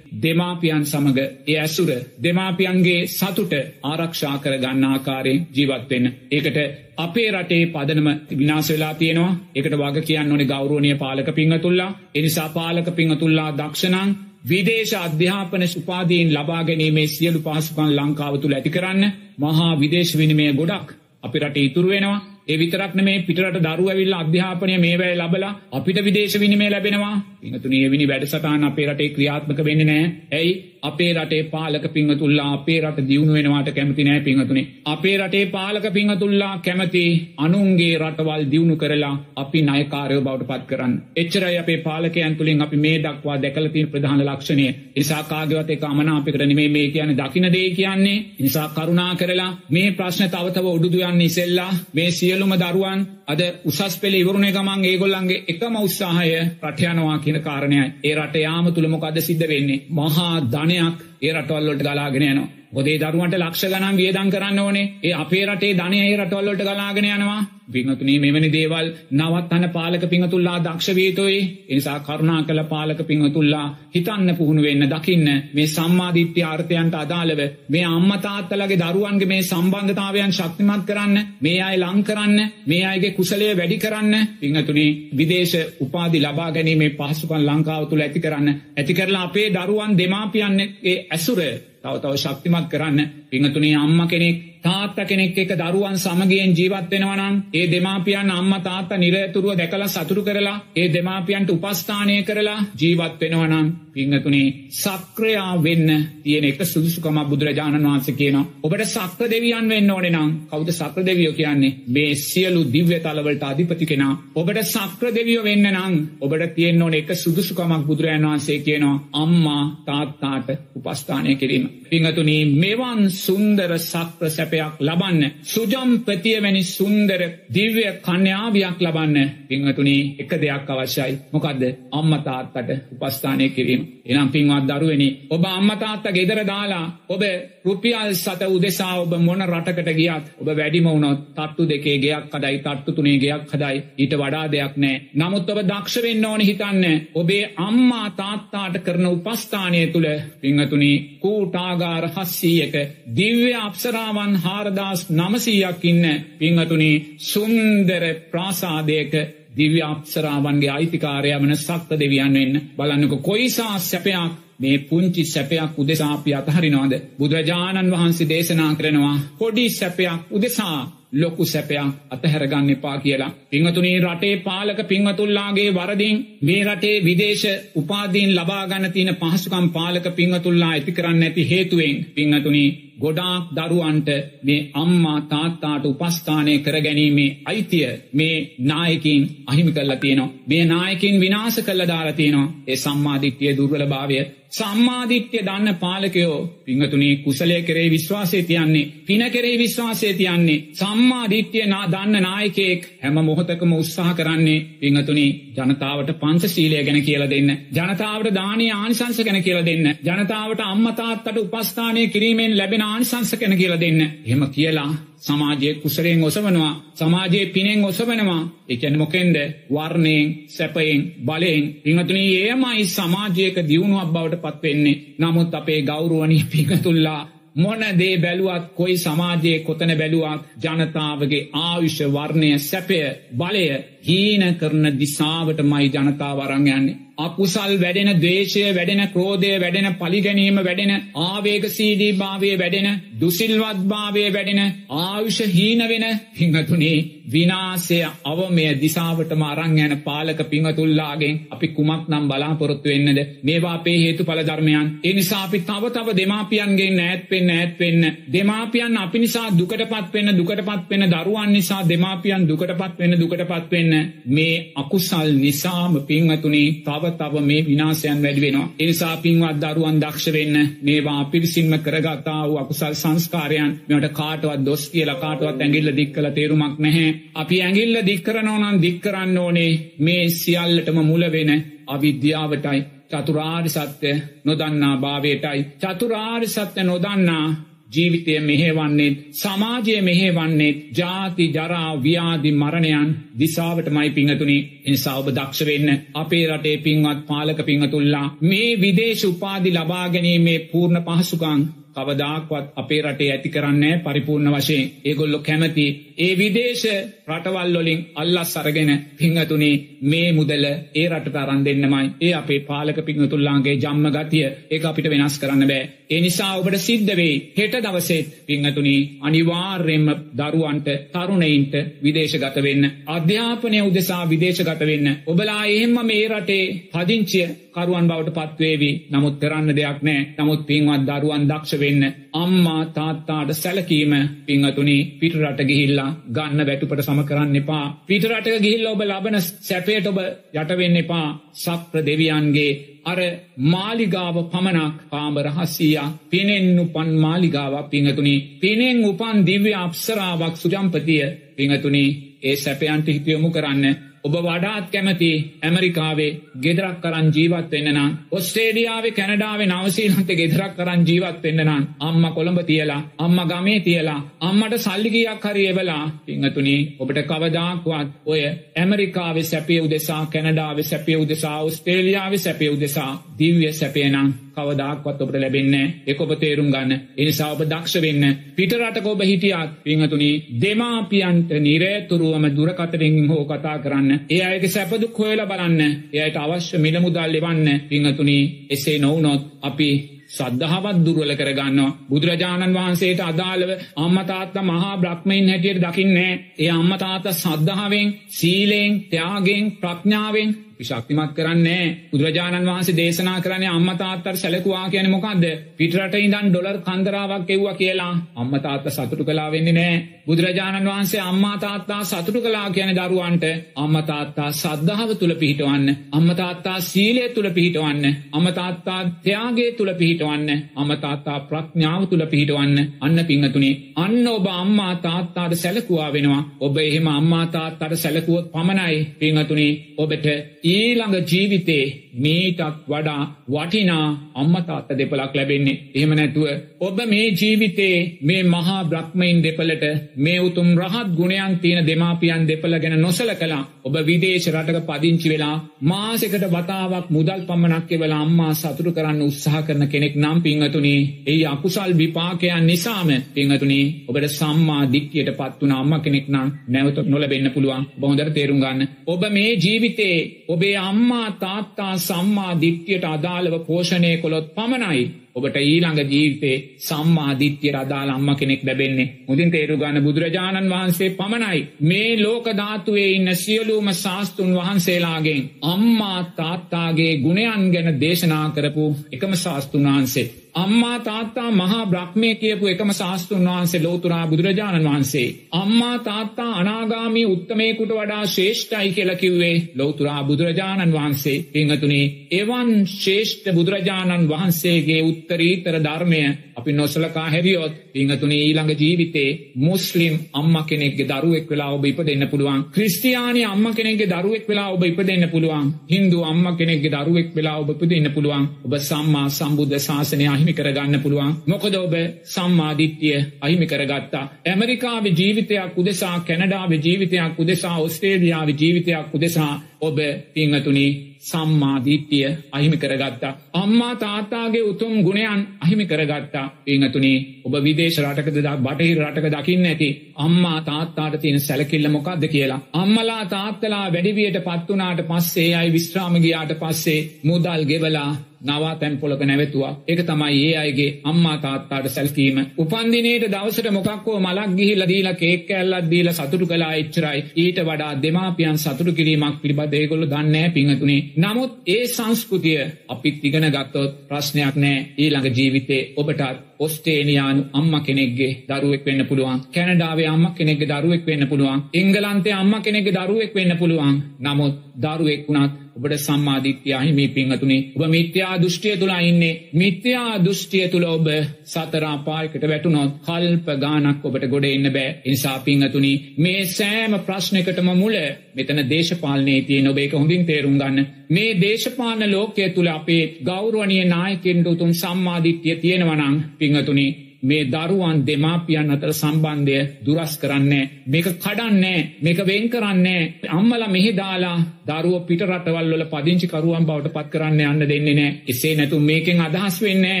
දෙමාපියන් සමඟ ඒ ඇසුර දෙමාපියන්ගේ සතුට ආරක්ෂා කර ගන්න ආකාරයෙන් ජීවත් වෙන්න. ඒකට අපේ රටේ පදනම විනාස වෙලා තියෙනවා. එකට වග කියන්න ඕනේ ගෞරෝණය පාලක පිංහතුල්ලා. එනිසා පාලක පිංහතුල්ලා දක්ෂණං විදේශ අධ්‍යාපන සුපාදීන් ලබා ගැනීමේ සියලු පහසුකන් ලංකාව තුළ ඇති කරන්න මහා විදේශ විනිමය ගොඩක් අපි රට ඉතුරු වෙනවා. ඒ විතරක් මේ පිටරට දරුව ඇවිල්ලා අධ්‍යාපනය මේවැය ලබලා අපිට විදේශ විනිමය ලැබෙනවා. පිංහතුනේ වෙනි වැඩසටාන අපේ රටේ ක්‍රියාත්මක වෙන්නේ නෑ ඇයි? අපේ රටේ පාලක පිංහතුල්ලා අපේ රට දියුණු වෙනවාට කැමති නෑ පිංහතුනේ අපේ රටේ පාලක පිංහතුල්ලා කැමති අනුන්ගේ රටවල් දියුණු කරලා අපි නයකාරයෝ බවට පත් කරන්න. එච්චරයි අපේ පාලකයන් තුළින් අපි මේ දක්වා දැකලතින් ප්‍රධාන ලක්ෂණය. නිසාකාගවත් එක අමනාපිකට නෙමේ. මේ කියන දකින දේ කියන්නේ. නිසා කරුණා කරලා මේ ප්‍රශ්න තවතව උඩුදු යන්න ඉසෙල්ලා මේ සියලුම දරුවන් අද උසස් පෙළ ඉවරුණේ ගමන් ඒගොල්ලන්ගේ එකම උත්සාහය රටයනවා කියන කාරණයයි. ඒ රට යාම තුළ මොකද සිද්ධ වෙන්නේ? මහා ධනයක් ඒ රටවල්ලොට ගලාගෙන යනවා. ගොදේ දරුවන්ට ලක්ෂ ගනම් වියදන් කරන්න ඕනේ. ඒ අපේ රටේ ධනය ඒ රටවල්ලොට ගලාගෙන යනවා? පිංහතුනී මෙවැනි දේවල් නවත්තන්න පාලක පිංහතුල්ලා දක්ෂවීතොයි එනිසා කරුණා කළ පාලක පිංහතුල්ලා හිතන්න පුහුණු වෙන්න දකින්න මේ සම්මාධිත්‍ය ආර්ථයන්ට අදාළව මේ අම්මතාත්තලගේ දරුවන්ගේ මේ සම්බන්ධතාවයන් ශක්තිමත් කරන්න මේ අය ලං කරන්න මේ අයගේ කුසලය වැඩි කරන්න පිංහතුනි විදේශ උපාදි ලබා ගැනීමේ පහසුකන් ලංකාව තුළ ඇති කරන්න ඇති කරලා අපේ දරුවන් දෙමාපියන්නේ ඇසුර තව තව ශක්තිමත් කරන්න පිංහතුනේ අම්ම කෙනෙක් තාත්ත කෙනෙක් එක දරුවන් සමගියෙන් ජීවත් වෙනවනම් ඒ දෙමාපියන් අම්ම තාත්ත නිරතුරුව දැකලා සතුරු කරලා ඒ දෙමාපියන්ට උපස්ථානය කරලා ජීවත් වෙනවනම් පිංහතුනේ සක්‍රයා වෙන්න තියෙන එක සුදුසුකම බුදුරජාණන් වහන්සේ කියනවා. ඔබට සක්‍ර දෙවියන් වෙන්න ඕනේ නම් කවුද සක්‍ර දෙවියෝ කියන්නේ? මේ සියලු දිව්‍ය තලවලට අධිපති කෙනා. ඔබට සක්‍ර දෙවියෝ වෙන්න නම් ඔබට තියෙන්න ඕනේ එක සුදුසුකමක් බුදුරජාණන් වහන්සේ කියනවා. අම්මා තාත්තාට උපස්ථානය කිරීම. පිංහතුනී මෙවන් සුන්දර සක්‍ර සැපයක් ලබන්න. සුජම් ප්‍රතියවැනි සුන්දර දිව්‍ය කන්‍යාවයක් ලබන්න. පිංහතුනී එක දෙයක් අවශ්‍යයි. මොකක්ද අම්මතාත්තට උපස්ථානය කිරීම. එනම් පින්වත් දරුවනි ඔබ අම්මතාත්ත ගෙදර දාලා ඔබ රුපියල් සත උදෙසා ඔබ මොන රටකට ගියත් ඔබ වැඩිම වුණොත් තත්තු දෙකේ ගයක් කදයි තත්තු තුනේ ගයක් හදයි. ඊට වඩා දෙයක් නෑ. නමුත් ඔබ දක්ෂ වෙන්න ඕන හිතන්න. ඔබේ අම්මා තාත්තාට කරන උපස්ථානය තුළ පිංහතුනි කූටාගාර හස්සීයක දිව්‍ය අපසරාවන් හාරදාස් නමසීයක් ඉන්න පිංහතුනි සුන්දර ප්‍රාසාදයක දිව්‍ය අප්සරාවන්ගේ අයිතිකාරය වන සක්ත දෙවියන් වෙන්න බලන්නක කොයිසා සැපයක් මේ පුංචි සැපයක් උදෙසාපි අතහරිනවාද බුදුරජාණන් වහන්සේ දේශනා කරනවා පොඩි සැපයක් උදෙසා ලොකු සැපයක් අතහැරගන්න එපා කියලා. පිංහතුනී රටේ පාලක පිංහතුල්ලාගේ වරදිින් මේ රටේ විදේශ උපාදීන් ලබාගන්න තියන පහසුකම් පාලක පිංහතුල්ලා ඇති කරන්න ඇති හේතුවෙන් පිංහතුනී ගොඩාක් දරුවන්ට මේ අම්මා තාත්තාට උපස්ථානය කරගැනීමේ අයිතිය මේ නායකින් අහිමි කල්ල තියෙනවා. මේ නායකින් විනාස කල්ල දාලා තියෙනවා ඒ සම්මාධිත්‍යය දුර්වල භාවය සම්මාධිත්‍ය දන්න පාලකයෝ පිංහතුනේ කුසලය කරේ විශ්වාසය තියන්නේ පින කරේ විශ්වාසය තියන්නේ සම්මාධිත්‍යය නා දන්න නායකෙක් හැම මොහොතකම උත්සාහ කරන්නේ පිංහතුනි ජනතාවට පංචශීලය ගැන කියල දෙන්න ජනතාවට දානය ආනිසංස ගැන කියල දෙන්න ජනතාවට අම්මතාත්තට උපස්ථානය කිරීමෙන් ලැබෙන ආනිසංස කැන කියලා දෙන්න. එහෙම කියලා සමාජයේ කුසරයෙන් ඔසවනවා සමාජයේ පිනෙන් ඔසවනවා. එකැන මොකෙන්ද? වර්ණයෙන් සැපයෙන් බලයෙන්. පිංහතුනී ඒමයි සමාජයක දියුණුවක් බවට පත්වෙන්නේ නමුත් අපේ ගෞරුවනී පිංහතුල්ලා මොන දේ බැලුවත් කොයි සමාජයේ කොතන බැලුවත් ජනතාවගේ ආවිෂ වර්ණය සැපය බලය හීන කරන දිසාවට මයි ජනතාව අරං යන්නේ. අකුසල් වැඩෙන දේශය වැඩෙන ක්‍රෝධය වැඩෙන පලිගැනීම වැඩෙන ආවේග සීඩී භාවය වැඩෙන දුසිල්වත් භාවය වැඩෙන ආවිෂ හීන වෙන පිංහතුනේ විනාසය අවමය දිසාවටම අරං යන පාලක පිංහතුල්ලාගෙන් අපි කුමක් නම් බලාපොරොත්තු වෙන්නද? මේවා අපේ හේතු පල ධර්මයන් එනිසා අපි තව තව දෙමාපියන්ගේ නෑත් පෙන් ඇත් වෙන්න. දෙමාපියන් අපි නිසා දුකට පත් වෙන්න දුකට පත් වෙන දරුවන් නිසා දෙමාපියන් දුකට පත් වෙන්න දුකට පත් වෙන්න. මේ අකුසල් නිසාම පිංහතුනේ තව තව මේ විනාසයන් වැඩි වෙනවා. එනිසා පින්වත් දරුවන් දක්ෂ වෙන්න මේවා පිරිසින්ම කරගතා වූ අකුසල් සංස්කාරයන් මෙට කාටවත් දොස් කියලා කාටවත් ඇගිල්ල දික්කල තේරුමක් නැහැ. අපි ඇගිල්ල දික්කරනෝනන් දික්කරන්න ඕනේ මේ සියල්ලටම මුල වෙන අවිද්‍යාවටයි චතුරාර් සත්‍ය නොදන්නා භාවයටයි. චතුරාර් සත්‍ය නොදන්නා ජීවිතය මෙහෙවන්නේත් සමාජය මෙහෙවන්නේත් ජාති ජරා ව්‍යාදි මරණයන් දිසාවට මයි පිංහතුනි එනිසා ඔබ දක්ෂවෙන්න අපේ රටේ පින්වත් පාලක පිංහතුල්ලා මේ විදේශ උපාදි ලබාගැනීමේ පූර්ණ පහසුකං කවදාක්වත් අපේ රටේ ඇති කරන්නේ පරිපූර්ණ වශයෙන්. ඒගොල්ලො කැමති ඒ විදේශ රටවල්ලොලින් අල්ලස් අරගෙන පිංහතුනේ මේ මුදල ඒ රට අරන් දෙන්නමයි. ඒ අපේ පාලක පිංහතුල්ලාන්ගේ ජම්ම ගතිය. ඒ අපිට වෙනස් කරන්න බෑ. ඒ නිසා ඔබට සිද්ධ වෙයි හෙට දවසේත් පිංහතුනී අනිවාර්යෙන්ම දරුවන්ට තරුණයින්ට විදේශගත වෙන්න අධ්‍යාපනය උදෙසා විදේශගත වෙන්න. ඔබලා එහෙම මේ රටේ පදිංචිය කරුවන් බවට පත්වේවී නමුත් කරන්න දෙයක් නෑ. නමුත් පින්වත් දරුවන් දක්ෂ වෙන්න. අම්මා තාත්තාට සැලකීම පිංහතුනි පිටරට ගිහිල්ලා ගන්න වැටුපට සම කරන්න එපා. පිටරට ගිහිල්ල ඔබ ලබන සැපේට ඔබ යටවෙන්න එපා. සක්්‍ර දෙවියන්ගේ අර මාලිගාව පමණක් පාඹර හස්සීයා පිනෙන් උපන් මාලිගාවක් පිංහතුනි පිනෙන් උපන් දිව්‍ය අප්සරාවක් සුජම්පතිය පිංහතුනි ඒ සැපයන්ට හිතියොමු කරන්න ඔබ වඩාත් කැමති ඇමරිකාවේ ගෙදරක් කරන් ජීවත් වෙන්න නම් ඔස්ට්‍රේඩියාවේ කැනඩාවේ නවසීලන්ත ගෙදරක් කරන් ජීවත් වෙන්න නම් අම්ම කොළඹ තියලා අම්ම ගමේ තියලා අම්මට සල්ලිගියක් හරි එවලා පිංහතුනි ඔබට කවදාක්වත් ඔය ඇමරිකාවේ සැපිය උදෙසා කැනඩාවේ සැපිය උදෙසා ඔස්ට්‍රේලියාවේ සැපිය උදෙසා දිව්‍ය සැපේනම් කවදාක්වත් ඔබට ලැබෙන්නේ ඒක ඔබ තේරුම් ගන්න. ඒ නිසා ඔබ දක්ෂ වෙන්න. පිටරටක ඔබ හිටියත් පින්වතුනි දෙමාපියන්ට නිරේතුරුවම දුරකථනයෙන් හෝ කතා කරන්න. ඒ අයගේ සැප දුක් හොයලා බලන්න. ඒ අයට අවශ්‍ය මිල මුදල් එවන්න. පින්වතුනි එසේ නොවුනොත් අපි සද්ධාවත් දුර්වල කරගන්නවා. බුදුරජාණන් වහන්සේට අදාළව අම්මතාත්ත මහා බ්‍රහ්මයින් හැටියට දකින්නේ. ඒ අම්මතාත සද්ධාවෙන් සීලෙන් ත්‍යාගෙන් ප්‍රඥාවෙන් ශක්තිමත් කරන්නේ බුදුරජාණන් වහන්සේ දේශනා කරන්නේ අම්මතාත්තර සැලකුවා කියන මොකක්ද පිටරට ඉඳන් ඩොලර් කන්දරාවක් එව්වා කියලා. අම්මතාත්ත සතුටු කලා වෙන්නේ නෑ. බුදුරජාණන් වහන්සේ අම්මාතාත්තා සතුටු කලා කියන දරුවන්ට අම්මතාත්තා සද්ධාව තුළ පිහිටවන්න අම්මතාත්තා සීලය තුළ පිහිටවන්න අමතාත්තා ත්‍යයාගේ තුළ පිහිටවන්න අමතාත්තා ප්‍රඥාව තුළ පිහිටවන්න. අන්න පිංහතුනේ අන්න ඔබ අම්මා තාත්තාට සැලකුවා වෙනවා. ඔබ එහෙම අම්මාතාත්තට සැලකුවොත් පමණයි පිංහතුනේ ඔබට ඊළඟ ජීවිතේ මේටත් වඩා වටිනා අම්මතාත්ත දෙපලක් ලැබෙන්නේ. එහෙම නැතුව ඔබ මේ ජීවිතේ මේ මහා බ්‍රහ්මයින් දෙපලට මේ උතුම් රහත් ගුණයන් තියෙන දෙමාපියන් දෙපල ගැන නොසල කලා ඔබ විදේශ රටක පදිංචි වෙලා මාසකට වතාවක් මුදල් පමණක් වෙලා අම්මා සතුරු කරන්න උත්සාහ කරන කෙනෙක් නම් පිංහතුනි ඒ අකුසල් විපාකයන් නිසාම පිංහතුනි ඔබට සම්මා දික්්‍යයට පත්වන අම්ම කෙනෙක් නම් නැවත නොලබෙන්න්න පුළුවන්. බොහොදර තේරුම් ගන්න. ඔබ මේ ජීවිතේ ඔබේ අම්මා තාත්තා සම්මා දිට්්‍යයට අදාළව පෝෂණය කොළොත් පමණයි. ඔබට ඊළඟ ජීවිතේ සම්මාධිත්‍යයට අදාළ අම්ම කෙනෙක් ලැබෙන්නේ. මුදින් තේරු ගන්න බුදුරජාණන් වහන්සේ පමණයි. මේ ලෝකධාතුවේ ඉන්න සියලූම ශාස්තුන් වහන්සේලාගෙන් අම්මා තාත්තාගේ ගුණයන් ගැන දේශනා කරපු එකම ශාස්තුන් වහන්සේ. අම්මා තාත්තා මහා බ්‍රහ්මය කියපු එකම ශාස්තෘන් වහන්සේ ලෝතුරා බුදුරජාණන් වහන්සේ. අම්මා තාත්තා අනාගාමී උත්තමයකුට වඩා ශේෂ්ඨයි කියලකිව්වේ ලෝතුරා බුදුරජාණන් වහන්සේ. පිංහතුනේ එවන් ශේෂ්ඨ බුදුරජාණන් වහන්සේගේ උත්තරීතර ධර්මය අපි නොසලකා හැරියොත් පිංහතුන ඊළඟ ජීවිතේ මුස්ලිම් අම්ම කෙනෙක්ගේ දරුවෙක් වෙලා ඔබ ඉප දෙන්න පුළුවන්. ක්‍රස්තියානි අම්ම කෙනෙක්ගේ දරුවෙක් වෙලා ඔබ ඉප දෙන්න පුළුවන්. හින්දු අම්ම කෙනෙක්ගේ දරුවෙක් වෙලා ඔබ දෙන්න පුළුවන්. ඔබ සම්මා සම්බුද්ධ ශාසනය අහිමි කරගන්න පුළුවන්. මොකද ඔබ සම්මාධිත්‍යය අහිමි කරගත්තා. ඇමරිකාව ජීවිතයක් උදෙසා කැනඩාව ජීවිතයක් උදෙසා ඔස්ට්‍රේලියාව ජීවිතයක් උදෙසා ඔබ පිංහතුනි සම්මාධීත්‍යය අහිමි කරගත්තා. අම්මා තාත්තාගේ උතුම් ගුණයන් අහිමි කරගත්තා පිංහතුනි ඔබ විදේශ රටකද බටහිර රටක දකින්න ඇති අම්මා තාත්තාට තියෙන සැලකිල්ල මොකක්ද කියලා. අම්මලා තාත්තලා වැඩිවියට පත්වනාට පස්සේ අයි විශ්‍රාමගයාට පස්සේ මුදල් ගෙවලා නවා තැන්පොලක නැවතුවා. ඒක තමයි ඒ අයගේ අම්මා තාත්තාට සැල්කීම. උපන්දිනයට දවසට මොකක්කෝ මලක් ගිහිල්ල දීලා කේක් ඇල්ලත් දීල සතුටු කලා එච්චරයි. ඊට වඩා දෙමාපියන් සතුටු කිරීමක් පිළිබඳ ඒගොල්ල දන්නෑ පිංහතුනේ. නමුත් ඒ සංස්කෘතිය අපිත් ඉගෙන ගත්තොත් ප්‍රශ්නයක් නෑ ඊළඟ ජීවිතේ ඔබටත් ඔස්ටේනියානු අම්ම කෙනෙක්ගේ දරුවෙක් වෙන්න පුළුවන්. කැනඩාවේ අම්ම කෙනෙක්ගේ දරුවෙක් වෙන්න පුළුවන්. එංගලන්තේ අම්ම කෙනෙක්ගේ දරුවෙක් වෙන්න පුළුවන්. නමුත් දරුවෙක් වුණත් ඔබට සම්මාධිත්‍යයාහි මේ පිංහතුනේ ඔබ මිත්‍යා දෘෂ්ටිය තුළා ඉන්නේ. මිත්‍යා දෘෂ්ටිය තුළ ඔබ සතරා පායකට වැටුනොත් කල්ප ගානක් ඔබට ගොඩ එන්න බෑ. ඉනිසා පිංහතුනි මේ සෑම ප්‍රශ්නකටම මුල මෙතන දේශපාලනයේ තියෙන ඔබ ඒක හොඳින් තේරුම් ගන්න. මේ දේශපාලන ලෝකයේ තුළ අපේ ගෞරවනීය නායකයන්ට උතුම් සම්මාධිත්‍යය තියෙනවනං පිංහතුනි මේ දරුවන් දෙමාපියන් අතර සම්බන්ධය දුරස් කරන්නේ මේක කඩන්නේ මේක වෙන් කරන්නේ අම්මල මෙහි දාලා දරුව පිට රටවල් වල පදිංචිකරුවන් බවට පත් කරන්න යන්න දෙන්නේ නෑ එසේ නැතු මේකෙන් අදහස් වෙන්නේ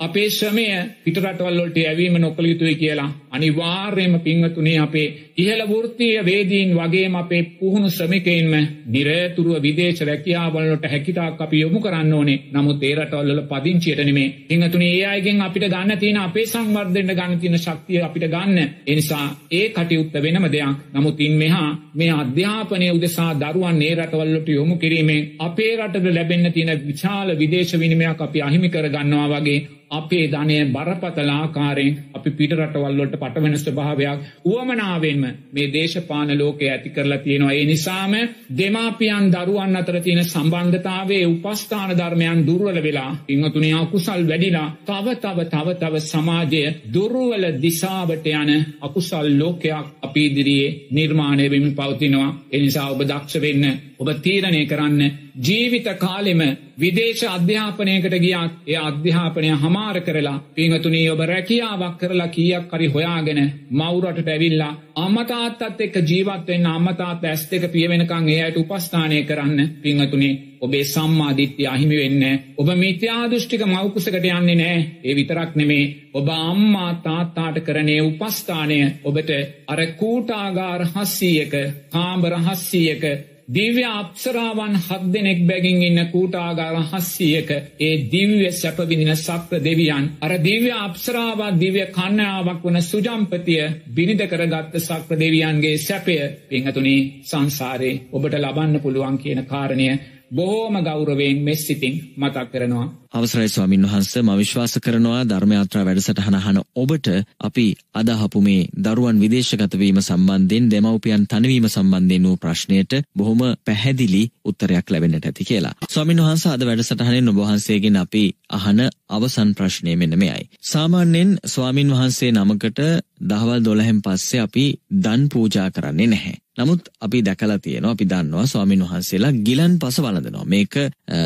අපේ ශ්‍රමය පිට රටවල් වලට ඇවීම නොකළ යුතුයි කියලා අනිවාර්යයෙන්ම පින්වතුනි අපේ ඉහළ වෘත්තීය වේදීන් වගේම අපේ පුහුණු ශ්‍රමිකයින්ම නිරතුරුව විදේශ රැකියාවලට හැකිතාක් අපි යොමු කරන්න ඕනේ. නමුත් ඒ රටවල් වල පදිංචියට නෙමේ පින්වතුනි ඒ අයගෙන් අපිට ගන්න තියෙන අපේ සංවර්ධනය ගන්න තියෙන ශක්තිය අපිට ගන්න. ඒ නිසා ඒ කටයුත්ත වෙනම දෙයක්. නමුත් ඉන් මෙහා මේ අධ්‍යාපනය උදෙසා දරුවන් ඒ රටවල්ලට යොමු කිරීමෙන් අපේ රටට ලැබෙන්න තියෙන විශාල විදේශ විනිමයක් අපි අහිමි කර ගන්නවා වගේ අපේ ධනය බරපතල ආකාරයෙන් අපි පිටරටවල්ලොට පටවෙන ස්වභාවයක් වුවමනාවෙන්ම මේ දේශපාන ලෝකය ඇති කරලා තියෙනවා. ඒ නිසාම දෙමාපියන් දරුවන් අතර තියෙන සම්බන්ධතාවේ උපස්ථාන ධර්මයන් දුර්වල වෙලා ඉංහතුනේ අකුසල් වැඩිලා තව තව තව තව සමාජය දුර්වල දිසාවට යන අකුසල් ලෝකයක් අපි ඉදිරියේ නිර්මාණය වෙමින් පවතිනවා. එනිසා ඔබ දක්ෂ වෙන්න ඔබ තීරණය කරන්න. ජීවිත කාලෙම විදේශ අධ්‍යාපනයකට ගියත් ඒ අධ්‍යාපනය හමාර කරලා පිංහතුනී ඔබ රැකියාවක් කරලා කියක් හරි හොයාගෙන මවුරටට ඇවිල්ලා අම්මතාත්තත් එක්ක ජීවත්වෙන්න අම්මතාත් ඇස් දෙක පියවෙනකං ඒ අයට උපස්ථානය කරන්න පිංහතුනේ ඔබේ සම්මාධිත්‍ය අහිමි වෙන්න ඔබ මිත්‍යාදෘෂ්ටික මවකුසකට යන්නේ නෑ ඒ විතරක් නෙමේ. ඔබ අම්මා තාත්තාට කරනේ උපස්ථානය ඔබට අර කූටාගාර හස්සීයක කාම්බර හස්සීයක දිව්‍ය අප්සරාවන් හත් දෙනෙක් බැගින් ඉන්න කූටාගාර හස්සීයක ඒ දිව්‍ය සැපවිදින සක්‍ර දෙවියන් අර දිව්‍ය අප්සරාවත් දිව්‍ය කන්‍යාවක් වන සුජම්පතිය බිනිද කරගත්ත සක්‍ර දෙවියන්ගේ සැපය පිංහතුනි සංසාරේ ඔබට ලබන්න පුළුවන් කියන කාරණය බොහෝම ගෞරවයෙන් මෙස්සිතින් මතක් කරනවා. අවසරයි ස්වාමින් වහන්ස ම විශ්වාස කරනවා ධර්මයාත්‍රා වැඩසටහනහන ඔබට අපි අදහපු මේ දරුවන් විදේශගතවීම සම්බන්ධයෙන් දෙමවපියන් තනවීම සම්බන්ධයෙන් වූ ප්‍රශ්නයට බොහොම පැහැදිලි උත්තරයක් ලැබෙනට ඇති කියලා. ස්වාමින් වහන්ස අද වැඩසටහනෙන් ඔබහන්සේගෙන් අපි අහන අවසන් ප්‍රශ්නය මෙන්න මෙයයි. සාමාන්‍යයෙන් ස්වාමින් වහන්සේ නමකට දහවල් දොළහෙන් පස්සේ අපි දන් පූජා කරන්නේ නැහැ. නමුත් අපි දැකලා තියෙනවා අපි දන්නවා ස්වාමින් වහන්සේලා ගිලන් පස වළඳනවා මේක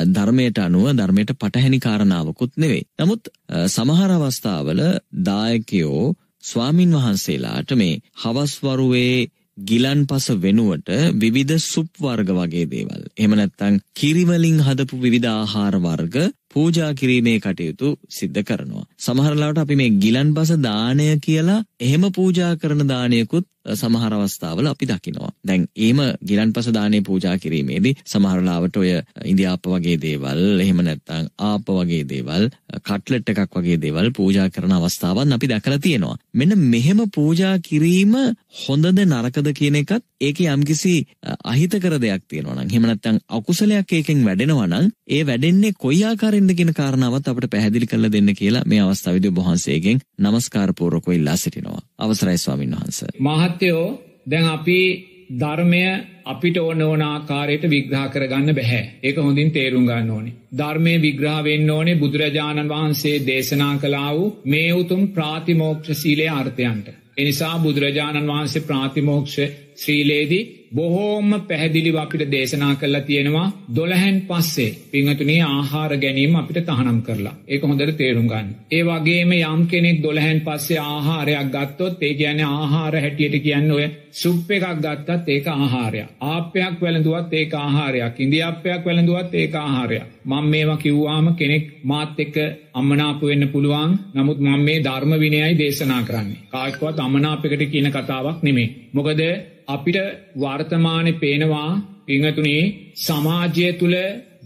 ධර්මයට අනුව ධර්මයට පටහැනි කාරණාවකුත් නෙවෙයි. නමුත් සමහර අවස්ථාවල දායකයෝ ස්වාමින් වහන්සේලාට මේ හවස්වරුවේ ගිලන් පස වෙනුවට විවිධ සුප් වර්ග වගේ දේවල්. එහෙම නැත්නම් කිරිවලින් හදපු විවිධ ආහාර වර්ග පූජා කිරීමේ කටයුතු සිද්ධ කරනවා. සමහරලාට අපි මේ ගිලන්පස දානය කියලා එහෙම පූජා කරන දානයකුත් සමහර අවස්ථාවල අපි දකිනවා. දැන් ඒම ගිලන්පස දානේ පූජා කිරීමේදී සමහරලාවට ඔය ඉන්දියාප්ප වගේ දේවල් එහෙම නැත්නම් ආප්ප වගේ දේවල් කට්ලට් එකක් වගේ දේවල් පූජා කරන අවස්ථාවන් අපි දැකලා තියෙනවා. මෙන්න මෙහෙම පූජා කිරීම හොඳද නරකද කියන එකත් ඒකේ යම්කිසි අහිතකර දෙයක් තියෙනවා නම් එහෙම නැත්නම් අකුසලයක් ඒකෙන් වැඩෙනවා නම් ඒ වැඩෙන්නේ කොයි ආකාරයෙන්ද කියන කාරණාවත් අපිට පැහැදිලි කරලා දෙන්න කියලා මේ අවස්ථාවේදී ඔබ වහන්සේගෙන් নমස්කාර පූර්වකව ඉල්ලා සිටිනවා. අවසරයි ස්වාමින් වහන්සේ. මහත්යෝ දැන් අපි ධර්මය අපිට ඕන ඕන ආකාරයට විග්‍රහ කරගන්න බැහැ. ඒක හොඳින් තේරුම් ගන්න ඕනේ. ධර්මය විග්‍රහ වෙන්න ඕනේ බුදුරජාණන් වහන්සේ දේශනා කළා වූ මේ උතුම් ප්‍රාතිමෝක්ෂ සීලේ අර්ථයන්ට. එනිසා බුදුරජාණන් වහන්සේ ප්‍රාතිමෝක්ෂ ශ්‍රීලේදී බොහෝම පැහැදිලිව අපිට දේශනා කරලා තියෙනවා දොළහැන් පස්සේ පිංහතුනේ ආහාර ගැනීම අපිට තහනම් කරලා ඒක හොඳට තේරුම් ගන්න. ඒ වගේම යම් කෙනෙක් දොළහැන් පස්සේ ආහාරයක් ගත්තොත් ඒ කියන්නේ ආහාර හැටියට කියන්න ඔය සුප් එකක් ගත්තත් ඒක ආහාරයක්. ආප්පයක් වැළඳුවත් ඒක ආහාරයක්. ඉන්දියාප්පයක් වැළඳුවත් ඒක ආහාරයක්. මම මේවා කිව්වාම කෙනෙක් මාත් එක්ක අමනාප වෙන්න පුළුවන්. නමුත් මම මේ ධර්ම විනයයි දේශනා කරන්නේ. කායිකවත් අමනාපයකට කියන කතාවක් නෙමෙයි. මොකද අපිට වර්තමානය පේනවා පිංහතුනේ සමාජය තුළ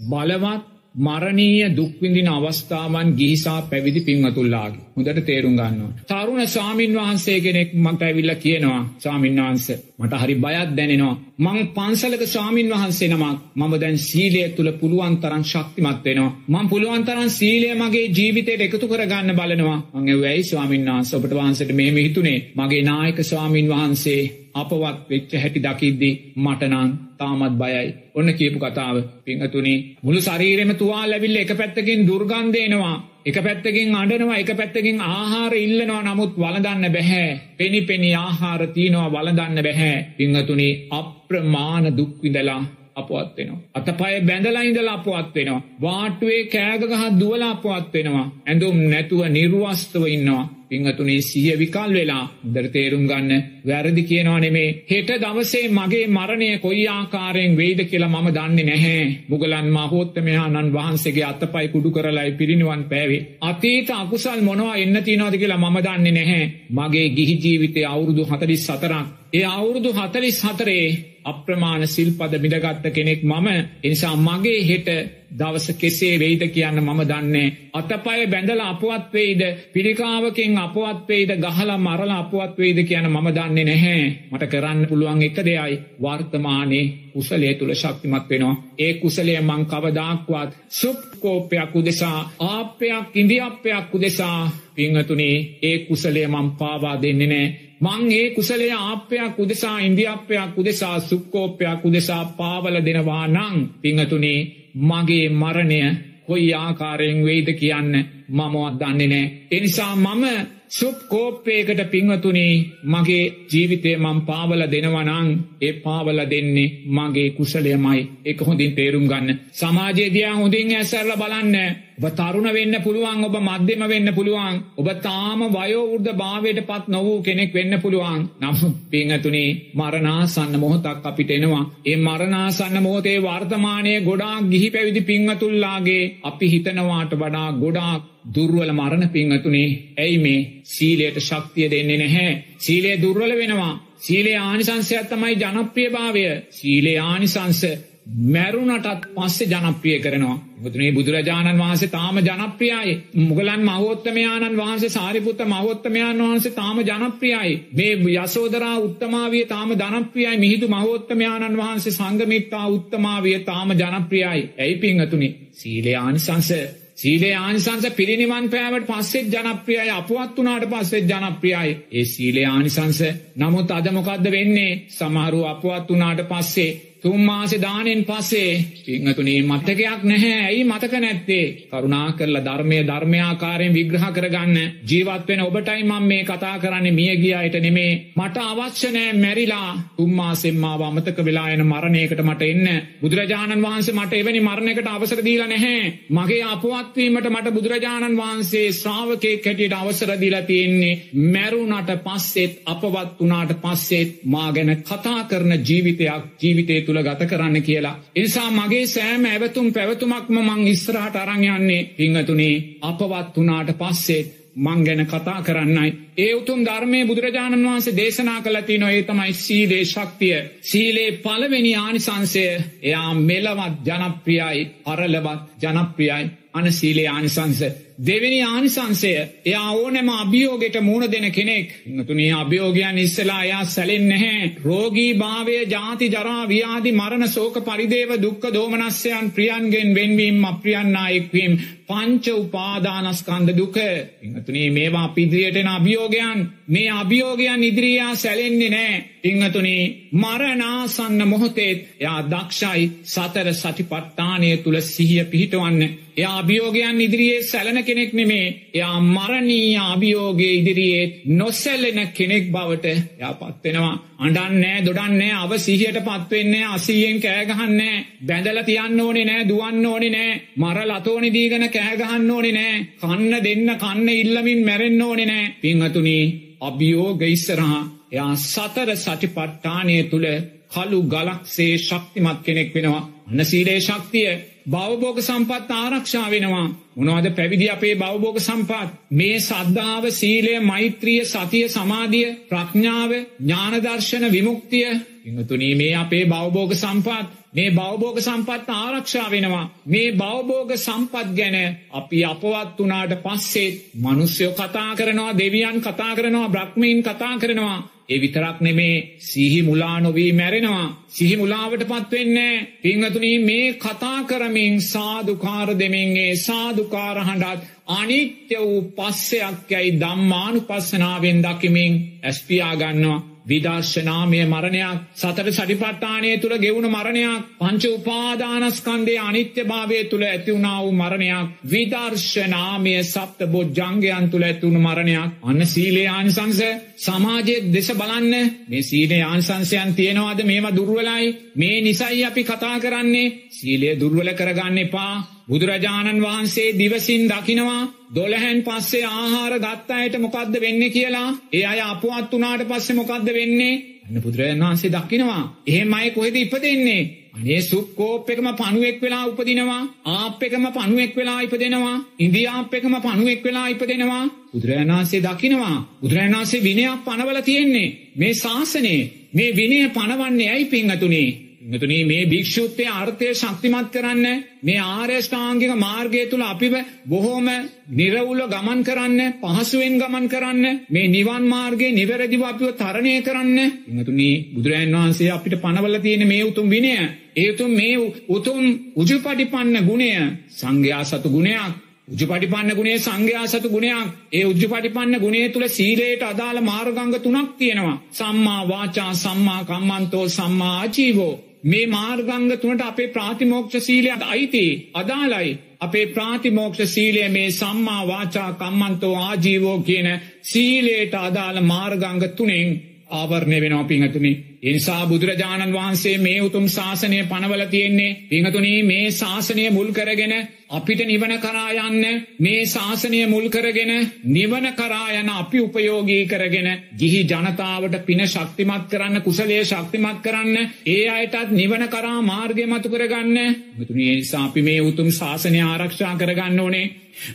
බලවත් මරණීය දුක්විඳින අවස්ථාවන් ගිහිසා පැවිදි පින්වතුල්ලාගේ හොඳට තේරුම් ගන්නවා. තරුණ ස්වාමීන් වහන්සේ කෙනෙක් මට ඇවිල්ල කියනවා ස්වාමීන් වහන්ස මට හරි බයත් දැනෙනවා. මං පන්සලක ස්වාමීන් වහන්සේ නමක් මම දැන් සීලය තුළ පුළුවන් තරන් ශක්තිමත් වෙනවා. මං පුළුවන් තරන් සීලය මගේ ජීවිතයට එකතු කරගන්න බලනවා මං වැයි ස්වාමීන් වහන්ස ඔබට වහන්සට මේ හිතුනේ මගේ නායක ස්වාමීන් වහන්සේ අපවත් වෙච්ච හැටි දකිද්දි මටනං තාමත් බයයි. ඔන්න කියපු කතාව පිංහතුනි මුළු ශරීරෙම තුවා ලැවිල්ල එක පැත්තකින් දුර්ගන්ධයනවා. එක පැත්තකින් අඩනවා එක පැත්තකින් ආහාර ඉල්ලනවා නමුත් වලදන්න බැහැ. පෙනි පෙනි ආහාර තියනවා වලදන්න බැහැ. පිංහතුනි අප්‍රමාණ දුක්විදලා අපවත් වෙනවා. අතපය බැඳලා ඉඳලා අපවත් වෙනවා. වාටුවේ කෑගගහ දුවලා අපවත් වෙනවා. ඇඳුම් නැතුව නිර්වස්තව ඉන්නවා. පිංහතුනේ සිහිය විකල් වෙලා දර තේරුම් ගන්න වැරදි කියනවා නෙමේ. හෙට දවසේ මගේ මරණය කොයි ආකාරයෙන් වෙයිද කියලා මම දන්නේ නැහැ. මුගලන් මහෝත්තමයාණන් වහන්සේගේ අතපයි කුඩු කරලයි පිරිනිවන් පෑවේ. අතීත අකුසල් මොනවා එන්න තියනවාද කියලා මම දන්නේ නැහැ. මගේ ගිහි ජීවිතය අවුරුදු හතලිස් සතරක් ඒ අවුරුදු හතලිස් හතරේ අප්‍රමාණ සිල්පද මිඩගත්ත කෙනෙක් මම. එනිසා මගේ හෙට දවස කෙසේ වෙයිද කියන්න මම දන්නේ. අතපය බැඳල අපවත් වෙයිද පිරිකාවකින් අපවත් වෙයිද ගහලා මරල අපවත් වෙයිද කියන මම දන්නේ නැහැ. මට කරන්න පුළුවන් එක දෙයයි වර්තමානයේ කුසලේ තුළ ශක්තිමත් වෙනවා. ඒ කුසලය මං කවදාක්වත් සුප්කෝපයක් උදෙසා ආප්‍යයක් ඉන්දියප්පයක් උදෙසා පිංහතුනේ ඒ කුසලය මං පාවා දෙන්නේ නෑ. මං ඒ කුසලේ ආප්‍යයක් උදෙසා ඉන්දියප්පයක් උදෙසා සුක්කෝපයක් උදෙසා පාවල දෙනවා නං පිංහතුනේ මගේ මරණය කොයි ආකාරයෙන් වෙයිද කියන්න මමවත් දන්නේ නෑ. එනිසා මම සුප් කෝප්පයකට පිංවතුනේ මගේ ජීවිතය මං පාවල දෙනවනං ඒ පාවල දෙන්නේ මගේ කුසලයමයි එක හොඳින් තේරුම් ගන්න. සමාජයේදයා හොඳින් ඇසරල බලන්න ඔබ තරුණ වෙන්න පුළුවන් ඔබ මධ්‍යම වෙන්න පුළුවන් ඔබ තාම වයෝවෘද්ධ භාවයට පත් නොවූ කෙනෙක් වෙන්න පුළුවන් නම් පිංහතුනේ මරණාසන්න මොහොතක් අපිට එනවා. ඒ මරණාසන්න මොහොතේ වර්තමානය ගොඩාක් ගිහි පැවිදි පිංහතුල්ලාගේ අපි හිතනවාට වඩා ගොඩාක් දුර්වල මරණ පිංහතුනේ ඇයි මේ සීලයට ශක්තිය දෙන්නේ නැහැ. සීලේ දුර්වල වෙනවා. සීලේ ආනිසංසයක් තමයි ජනප්‍රිය භාවය. සීලේ ආනිසංස මැරුණටත් පස්සේ ජනප්‍රිය කරනවා. බුදුනේ බුදුරජාණන් වහන්සේ තාම ජනප්‍රියයි. මුගලන් මහෝත්තමයාණන් වහන්සේ සාරිපුත්ත මහෝත්තමයාණන් වහන්සේ තාම ජනප්‍රියයි. මේ යසෝදරා උත්තමාවිය තාම ජනප්‍රියයි. මිහිඳු මහෝත්තමයාණන් වහන්සේ සංගමිත්තා උත්තමාවිය තාම ජනප්‍රියයි. ඇයි පිංහතුනි සීලේ ආනිසංස සීලේ ආනිසංස පිරිනිවන් පෑවට පස්සෙත් ජනප්‍රියයි අපවත් වනාට පස්සෙත් ජනප්‍රියයි. ඒ සීලේ ආනිසංස නමුත් අදමොකක්ද වෙන්නේ සමහරු අපවත් වනාට පස්සේ තුම්මාසේ දානෙන් පස්සේ පිංහතුනේ මතකයක් නැහැ. ඇයි මතක නැත්තේ? කරුණා කරලා ධර්මය ධර්මයාකාරයෙන් විග්‍රහ කරගන්න. ජීවත් වෙන ඔබටයි මම මේ කතා කරන්නේ. මිය ගියායට නෙමේ. මට අවශ්‍ය නෑ මැරිලා. තුම්මාසෙන් මාව අමතක වෙලා යන මරණයකට මට එන්න. බුදුරජාණන් වහන්සේ මට එවැනි මරණයකට අවසර දීලා නැහැ. මගේ අපවත් වීමට මට බුදුරජාණන් වහන්සේ ශ්‍රාවකෙක් හැටියට අවසර දීලා තියෙන්නේ මැරුණට පස්සෙත් අපවත් වුණාට පස්සෙත් මා ගැන කතා කරන ජීවිතයක් ජීවිතය තුළ තුළ ගත කරන්න කියලා. එනිසා මගේ සෑම ඇවතුම් පැවතුමක්ම මං ඉස්රහට අරංයන්නේ පිංහතුනේ අපවත් වනාට පස්සෙත් මං ගැන කතා කරන්නයි. ඒ උතුම් ධර්මය බුදුරජාණන් වහන්සේ දේශනා කළති නො ඒ තමයි සීලේ ශක්තිය. සීලේ පලවෙනි ආනිසංසය එයා මෙලවත් ජනප්‍රියයි අරලවත් ජනප්‍රියයි අන සීලේ ආනිසංස දෙවෙනි ආනිසංසය එයා ඕනෑම අභියෝගෙට මුණ දෙන කෙනෙක්. තුනේ අභියෝගයන් ඉස්සලා එයා සැලෙන් නැහැ. රෝගී භාවය ජාති ජරා ව්‍යාධි මරණ සෝක පරිදේව දුක්ක දෝමනස්යන් ප්‍රියන්ගෙන් වෙන්වීම අප්‍රියන්නා එක්වීම පංච උපාදානස්කන්ධ දුක. ඉංහතුනේ මේවා පිදිරියටෙන අභියෝගයන්. මේ අභියෝගයන් ඉදිරියා සැලෙන්නේ නෑ පිංහතුනේ මරනාසන්න මොහොතේත් යා දක්ෂයි සතර සටිපට්ටානය තුළ සිහිය පිහිටවන්න. එයා අභියෝගයන් ඉදිරියේ සැලන කෙනෙක් නෙමේ. එයා මරණීය අභියෝගය ඉදිරියේ නොසැල්ලෙන කෙනෙක් බවට යා පත්වෙනවා අඩන්නෑ දොඩන්නේ අව සිහියට පත්වෙන්නේ අසීයෙන් කෑගහන්නේ බැඳල තියන්න ඕනේ නෑ දුවන්න ඕනේ නෑ මර ලතෝනි දීගන කෑගහන්න ඕනේ නෑ කන්න දෙන්න කන්න ඉල්ලමින් මැරෙන්න ඕනේ නෑ පිංහතුනී අභියෝග ඉස්සරහා එයා සතර සටිපට්ටානය තුළ කළු ගලක්සේ ශක්තිමත් කෙනෙක් වෙනවා. අන්න සීලේ ශක්තිය බවබෝග සම්පත් ආරක්ෂා වෙනවා. මොනවද පැවිදි අපේ බවබෝග සම්පත්? මේ සද්ධාව සීලය මෛත්‍රිය සතිය සමාධිය ප්‍රඥාව ඥානදර්ශන විමුක්තිය. ඉංහතුනී මේ අපේ බවබෝග සම්පත්. මේ බවබෝග සම්පත් ආරක්ෂා වෙනවා. මේ බවබෝග සම්පත් ගැන අපි අපවත් වනාට පස්සෙත් මනුස්්‍යයෝ කතා කරනවා දෙවියන් කතා කරනවා බ්‍රහ්මීන් කතා කරනවා. ඒ විතරක් නෙමේ සිහි මුලා නොවී මැරෙනවා. සිහි මුලාවට පත්වෙන්නේ පිංහතුනී මේ කතා කරමින් සාධකාර දෙමින්ගේ සාධකාරහඬත් අනිත්‍ය වූ පස්සයක් යැයි දම්මානු පස්සනාවෙන් දකිමින් ඇස්පියා ගන්නවා. විදර්ශනාමය මරණයක් සතර සටිපට්ටානය තුළ ගෙවුණු මරණයක් පංච උපාදානස්කන්දේ අනිත්‍ය භාවය තුළ ඇතිවුණා වූ මරණයක් විදර්ශනාමය සප්ත බොජ්ජංගයන් තුළ ඇතිවුණු මරණයක්. අන්න සීලේ ආනිසංස. සමාජයේ දෙස බලන්න. මේ සීලේ ආනිසංසයන් තියෙනවාද මේවා දුර්වලයි. මේ නිසයි අපි කතා කරන්නේ. සීලය දුර්වල කරගන්න එපා. බුදුරජාණන් වහන්සේ දිවසින් දකිනවා දොළහැන් පස්සේ ආහාර ගත්තායට මොකක්ද වෙන්න කියලා. ඒ අය අපුවත් වනාට පස්සේ මොකක්ද වෙන්නේ? අන්න බුදුරජාණන් වහන්සේ දකිනවා. එහෙම අය කොහෙද ඉපදෙන්නේ? අනේ සුක්කෝප් එකම පණුවෙක් වෙලා උපදිනවා. ආප් එකම පණුවෙක් වෙලා ඉපදෙනවා. ඉන්දියාප් එකම පණුවෙක් වෙලා ඉපදෙනවා. බුදුරජාණන්සේ දකිනවා. බුදුරජාණන්සේ විනයක් පනවල තියෙන්නේ. මේ ශාසනයේ මේ විනය පනවන්නේ ඇයි පිංහතුනේ මෙතුනී මේ භික්‍ෂුත්තේ අර්ථය ශක්තිමත් කරන්න මේ ආර්යෂ්ඨාංගික මාර්ගය තුළ අපිව බොහෝම නිරවුල ගමන් කරන්න පහසුවෙන් ගමන් කරන්න මේ නිවන් මාර්ගයේ නිවැරදිව අපිව තරණය කරන්න. ඉමතුනී බුදුරජන් වහන්සේ අපිට පනවල තියෙන මේ උතුම් විනය ඒතුම් මේ උතුම් උජුපටිපන්න ගුණය සංඝයා සතු ගුණයක්. උජපටිපන්න ගුණේ සංඝයා සතු ගුණයක්. ඒ උජ්ජපටිපන්න ගුණේ තුළ සීලයට අදාළ මාර්ගංග තුනක් තියෙනවා. සම්මා වාචා සම්මා කම්මන්තෝ සම්මා ආජීවෝ. මේ මාර්ගංග තුනට අපේ ප්‍රාතිමෝක්ෂ සීලයට අයිති. අදාලයි අපේ ප්‍රාතිමෝක්ෂ සීලය මේ සම්මා වාචා කම්මන්තෝ ආජීවෝ කියන සීලයට අදාළ මාර්ගංග තුනෙන් ආවරණය වෙනවා පිංහතුනි. එනිසා බුදුරජාණන් වහන්සේ මේ උතුම් ශාසනය පනවල තියෙන්නේ පිංහතුනී මේ ශාසනය මුල් කරගෙන අපිට නිවන කරායන්න මේ ශාසනය මුල් කරගෙන නිවන කරායන අපි උපයෝගී කරගෙන ගිහි ජනතාවට පින ශක්තිමත් කරන්න කුසලේ ශක්තිමත් කරන්න ඒ අයටත් නිවන කරා මාර්ගය මතු කරගන්න. මතුනේ නිසා අපි මේ උතුම් ශාසනය ආරක්ෂා කරගන්න ඕනේ.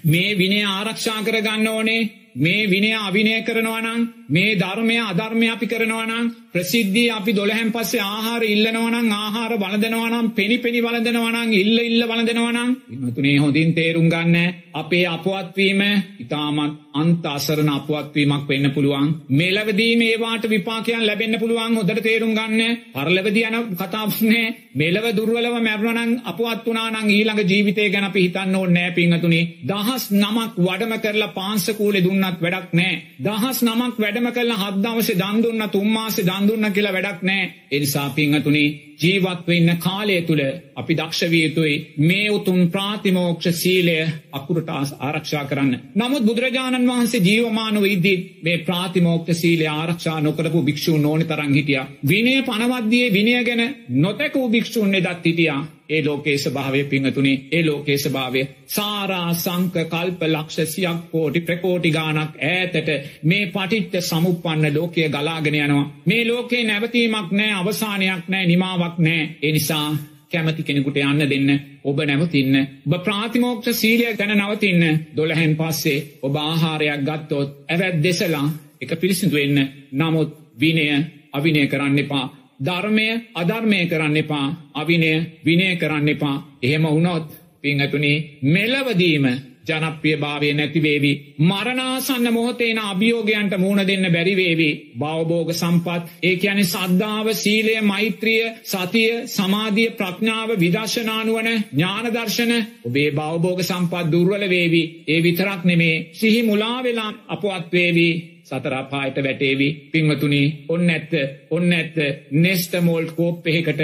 මේ විනය ආරක්ෂා කරගන්න ඕනේ. මේ විනය අවිනය කරනවනං මේ ධර්මය අධර්මය අපි කරනවනං ප්‍රසිද්ධී අපි දොළහැම් පස්සේ ආහාර ඉල්ලනවනං ආහාර බලදනවනම් පෙනි පෙනි බලදනවනං ඉල්ල ඉල්ල බලදනවනං ඉමතුනේ හොඳින් තේරුම් ගන්න. අපේ අපවත්වීම ඉතාමත් අන්ත අසරණ අපවත්වීමක් වෙන්න පුළුවන්. මෙලවදී මේවාට විපාකයන් ලැබෙන්න්න පුළුවන් හොදට තේරුම් ගන්න. පරලවදි යන කතාපනේ මෙලව දුර්වලව මැරණනං අපවත් වනානං ඊළඟ ජීවිතය ගැන අපි හිතන්න ඕ නෑ පිංහතුනි දහස් නමක් වඩම කරලා පාන්සකූලෙ දුන්නත් වැඩක් නෑ. දහස් නමක් වැඩම කරලා හද්දවසේ දන්දුන්න තුම්මාසේ දන්දුන්න කියලා වැඩක් නෑ. එනිසා පිංහතුනි ජීවත්ව ඉන්න කාලය තුළ අපි දක්ෂවිය යුතුයි මේ උතුම් ප්‍රාතිමෝක්ෂ සීලය අකුරට ආරක්ෂා කරන්න. නමුත් බුදුරජාණන් වහන්සේ ජීවමානව ඉද්දී මේ ප්‍රාතිමෝක්ෂ සීලය ආරක්ෂා නොකරපු භික්ෂූන් ඕනි තරං හිටිය. විනය පනවද්දියේ විනය ගැන නොතැකූ භික්ෂූන් එදත් හිටියා. ඒ ලෝකේස භාවය පිංහතුනි ඒ ලෝකේස භාවය සාරා සංක කල්ප ලක්ෂසියක් කෝටි ප්‍රකෝටි ගානක් ඈතට මේ පටිච්ච සමුපන්න ලෝකය ගලාගෙන යනවා. මේ ලෝකේ නැවතීමක් නෑ අවසානයක් නෑ නිමාවක් නෑ. එනිසා කැමති කෙනෙකුට යන්න දෙන්න ඔබ නැවතින්න. ඔබ ප්‍රාතිමෝක්ෂ සීලය ගැන නවතින්න. දොළහැන් පස්සේ ඔබ ආහාරයක් ගත්තොත් ඇවැත් දෙසලා එක පිරිසිදු වෙන්න. නමුත් විනය අවිනය කරන්න එපා. ධර්මය අධර්මය කරන්න එපා. අවිනය විනය කරන්න එපා. එහෙම වුණොත් පිංහතුනි මෙලවදීම ජනප්‍රිය භාවය නැතිවේවි. මරණාසන්න මොහොතේන අභියෝගයන්ට මුණ දෙන්න බැරිවේවි. බවබෝග සම්පත් ඒ ඇන සද්ධාව සීලය මෛත්‍රිය සතිය සමාධිය ප්‍රඥාව විදශනානුවන ඥානදර්ශන ඔබේ බවබෝග සම්පත් දුර්වල වේවි ඒ විතරක් නෙමේ සිහි මුලාවෙලා අපොත්වේවී සතරාපායට වැටේවි. පිංවතුනි ඔන්න ඇත්ත ඔන්න ඇත්ත. නෙස්ටමෝල් කෝප්පයකට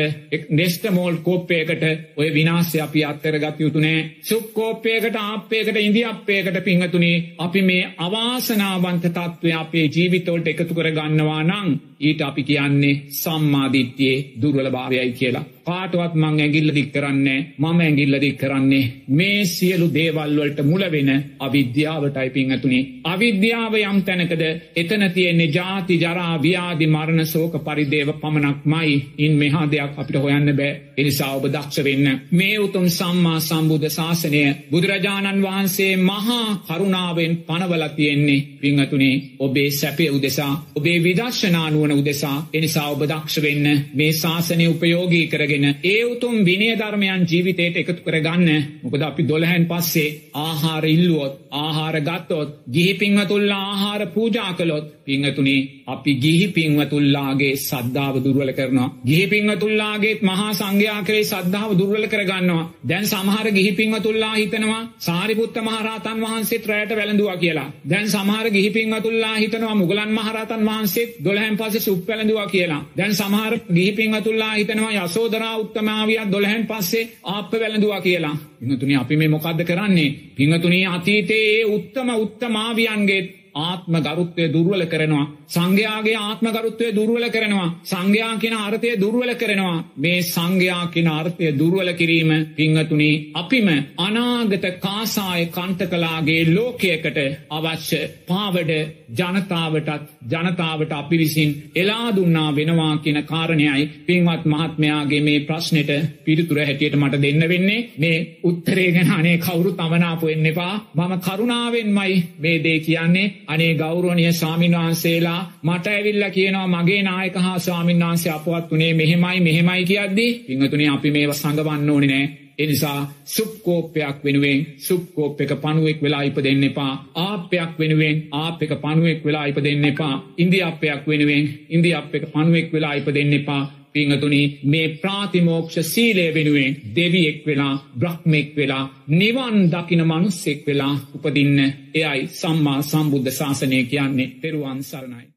නෙස්ටමෝල් කෝප්පයකට ඔය විනාස්‍ය අපි අත්තරගත් යුතුනෑ සුක්කෝප්පයකට ආප්පයකට ඉදි අපේකට පිංහතුනි අපි මේ අවාසනාවන්ත තත්ත්වය අපේ ජීවිතවලට එකතු කර ගන්නවා නං ඊට අපි කියන්නේ සම්මාධිත්‍යයේ දුර්වල භාවයයි කියලා. කාටවත් මං ඇගිල්ල දික් කරන්නේ මම ඇගිල්ල දික් කරන්නේ. මේ සියලු දේවල්වලට මුලවෙන අවිද්‍යාවටයි පිංහතුනි. අවිද්‍යාව යම් තැනකද එතන තියෙන්නේ ජාති ජරා ව්‍යාදි මරණ සෝක පරිදේව පමණක් මයි ඉන් මෙහා දෙයක් අපිට හොයන්න බෑ. එනිසා ඔබ දක්ෂ වෙන්න. මේ උතුම් සම්මා සම්බුද්ධ ශාසනය බුදුරජාණන් වහන්සේ මහා කරුණාවෙන් පනවල තියෙන්නේ පිංහතුනේ ඔබේ සැපය උදෙසා ඔබේ විදර්ශනානුවන උදෙසා. එනිසා ඔබ දක්ෂ වෙන්න. මේ ශාසනය උපයෝගී කරගෙන ඒ උතුම් විනය ධර්මයන් ජීවිතයට එකතු කරගන්න මොකද අපි දොළහැන් පස්සේ ආහාර ඉල්ලුවොත් ආහාර ගත්තොත් ගිහි පිංහතුල්ලා ආහාර පූජා කළොත් පිංහතුනේ අපි ගිහි පිංවතුල්ලාගේ සද්ධාව දුර්වල කරනවා. ගිහි පිංවතුල්ලාගේත් මහා සංඝයා කරේ සද්ධාව දුර්වල කරගන්නවා. දැන් සමහර ගිහි පිංවතුල්ලා හිතනවා සාරිපුත්ත මහරහතන් වහන්සේත් රැයට වැළඳුවා කියලා. දැන් සමහර ගිහි පිංවතුල්ලා හිතනවා මුගලන් මහරහතන් වහන්සේත් 12න් පස්සේ සුප් වැළඳුවා කියලා. දැන් සමහර ගිහි පිංවතුල්ලා හිතනවා යසෝදරා උත්තමාවියත් 12න් පස්සේ ආප්ප වැළඳුවා කියලා. පිංවතුනි අපි මේ මොකද්ද කරන්නේ? පිංවතුනි අතීතයේ උත්තම උත්තමාවියන්ගේ ආත්ම ගරුත්වය දුර්වල කරනවා. සංඝයාගේ ආත්ම ගරුත්වය දුර්වල කරනවා. සංඝයා කියන අර්ථය දුර්වල කරනවා. මේ සංඝයා කියන අර්ථය දුර්වල කිරීම පිංහතුනි අපිම අනාගත කාසාය කන්ටකලාගේ ලෝකයකට අවශ්‍ය පාවඩ ජනතාවටත් ජනතාවට අපි විසින් එලා දුන්නා වෙනවා කියන කාරණයයි පින්වත් මහත්මයාගේ මේ ප්‍රශ්නෙට පිරිතුර හැටියට මට දෙන්න වෙන්නේ මේ උත්තරේ ගැන අනේ කවුරු තමනාපු වෙන්න එපා මම කරුණාවෙන්මයි මේ දේ කියන්නේ අනේ ගෞරවනීය ස්වාමීන් වහන්සේලා මට ඇවිල්ලා කියනවා මගේ නායක හා ස්වාමීන් වහන්සේ අපවත් උනේ මෙහෙමයි මෙහෙමයි කියද්දි පින්වතුනි අපි මේව සංගවන්න ඕනේ නෑ. එනිසා සුප්කෝප්පයක් වෙනුවෙන් සුප්කෝප් එක පණුවෙක් වෙලා ඉප දෙන්න එපා. ආප්පයක් වෙනුවෙන් ආප් එක පණුවෙක් වෙලා ඉප දෙන්න එපා. ඉන්දි අප්පයක් වෙනුවෙන් ඉන්දි අප් එක පණුවෙක් වෙලා ඉප දෙන්න එපා. පිංහතුනි මේ ප්‍රාතිමෝක්ෂ සීලය වෙනුවෙන් දෙවියෙක් වෙලා බ්‍රහ්මෙක් වෙලා නිවන් දකින මනුස්සෙක් වෙලා උපදින්න එයයි සම්මා සම්බුද්ධ ශාසනය කියන්නේ. පෙරුවන් සරණයි.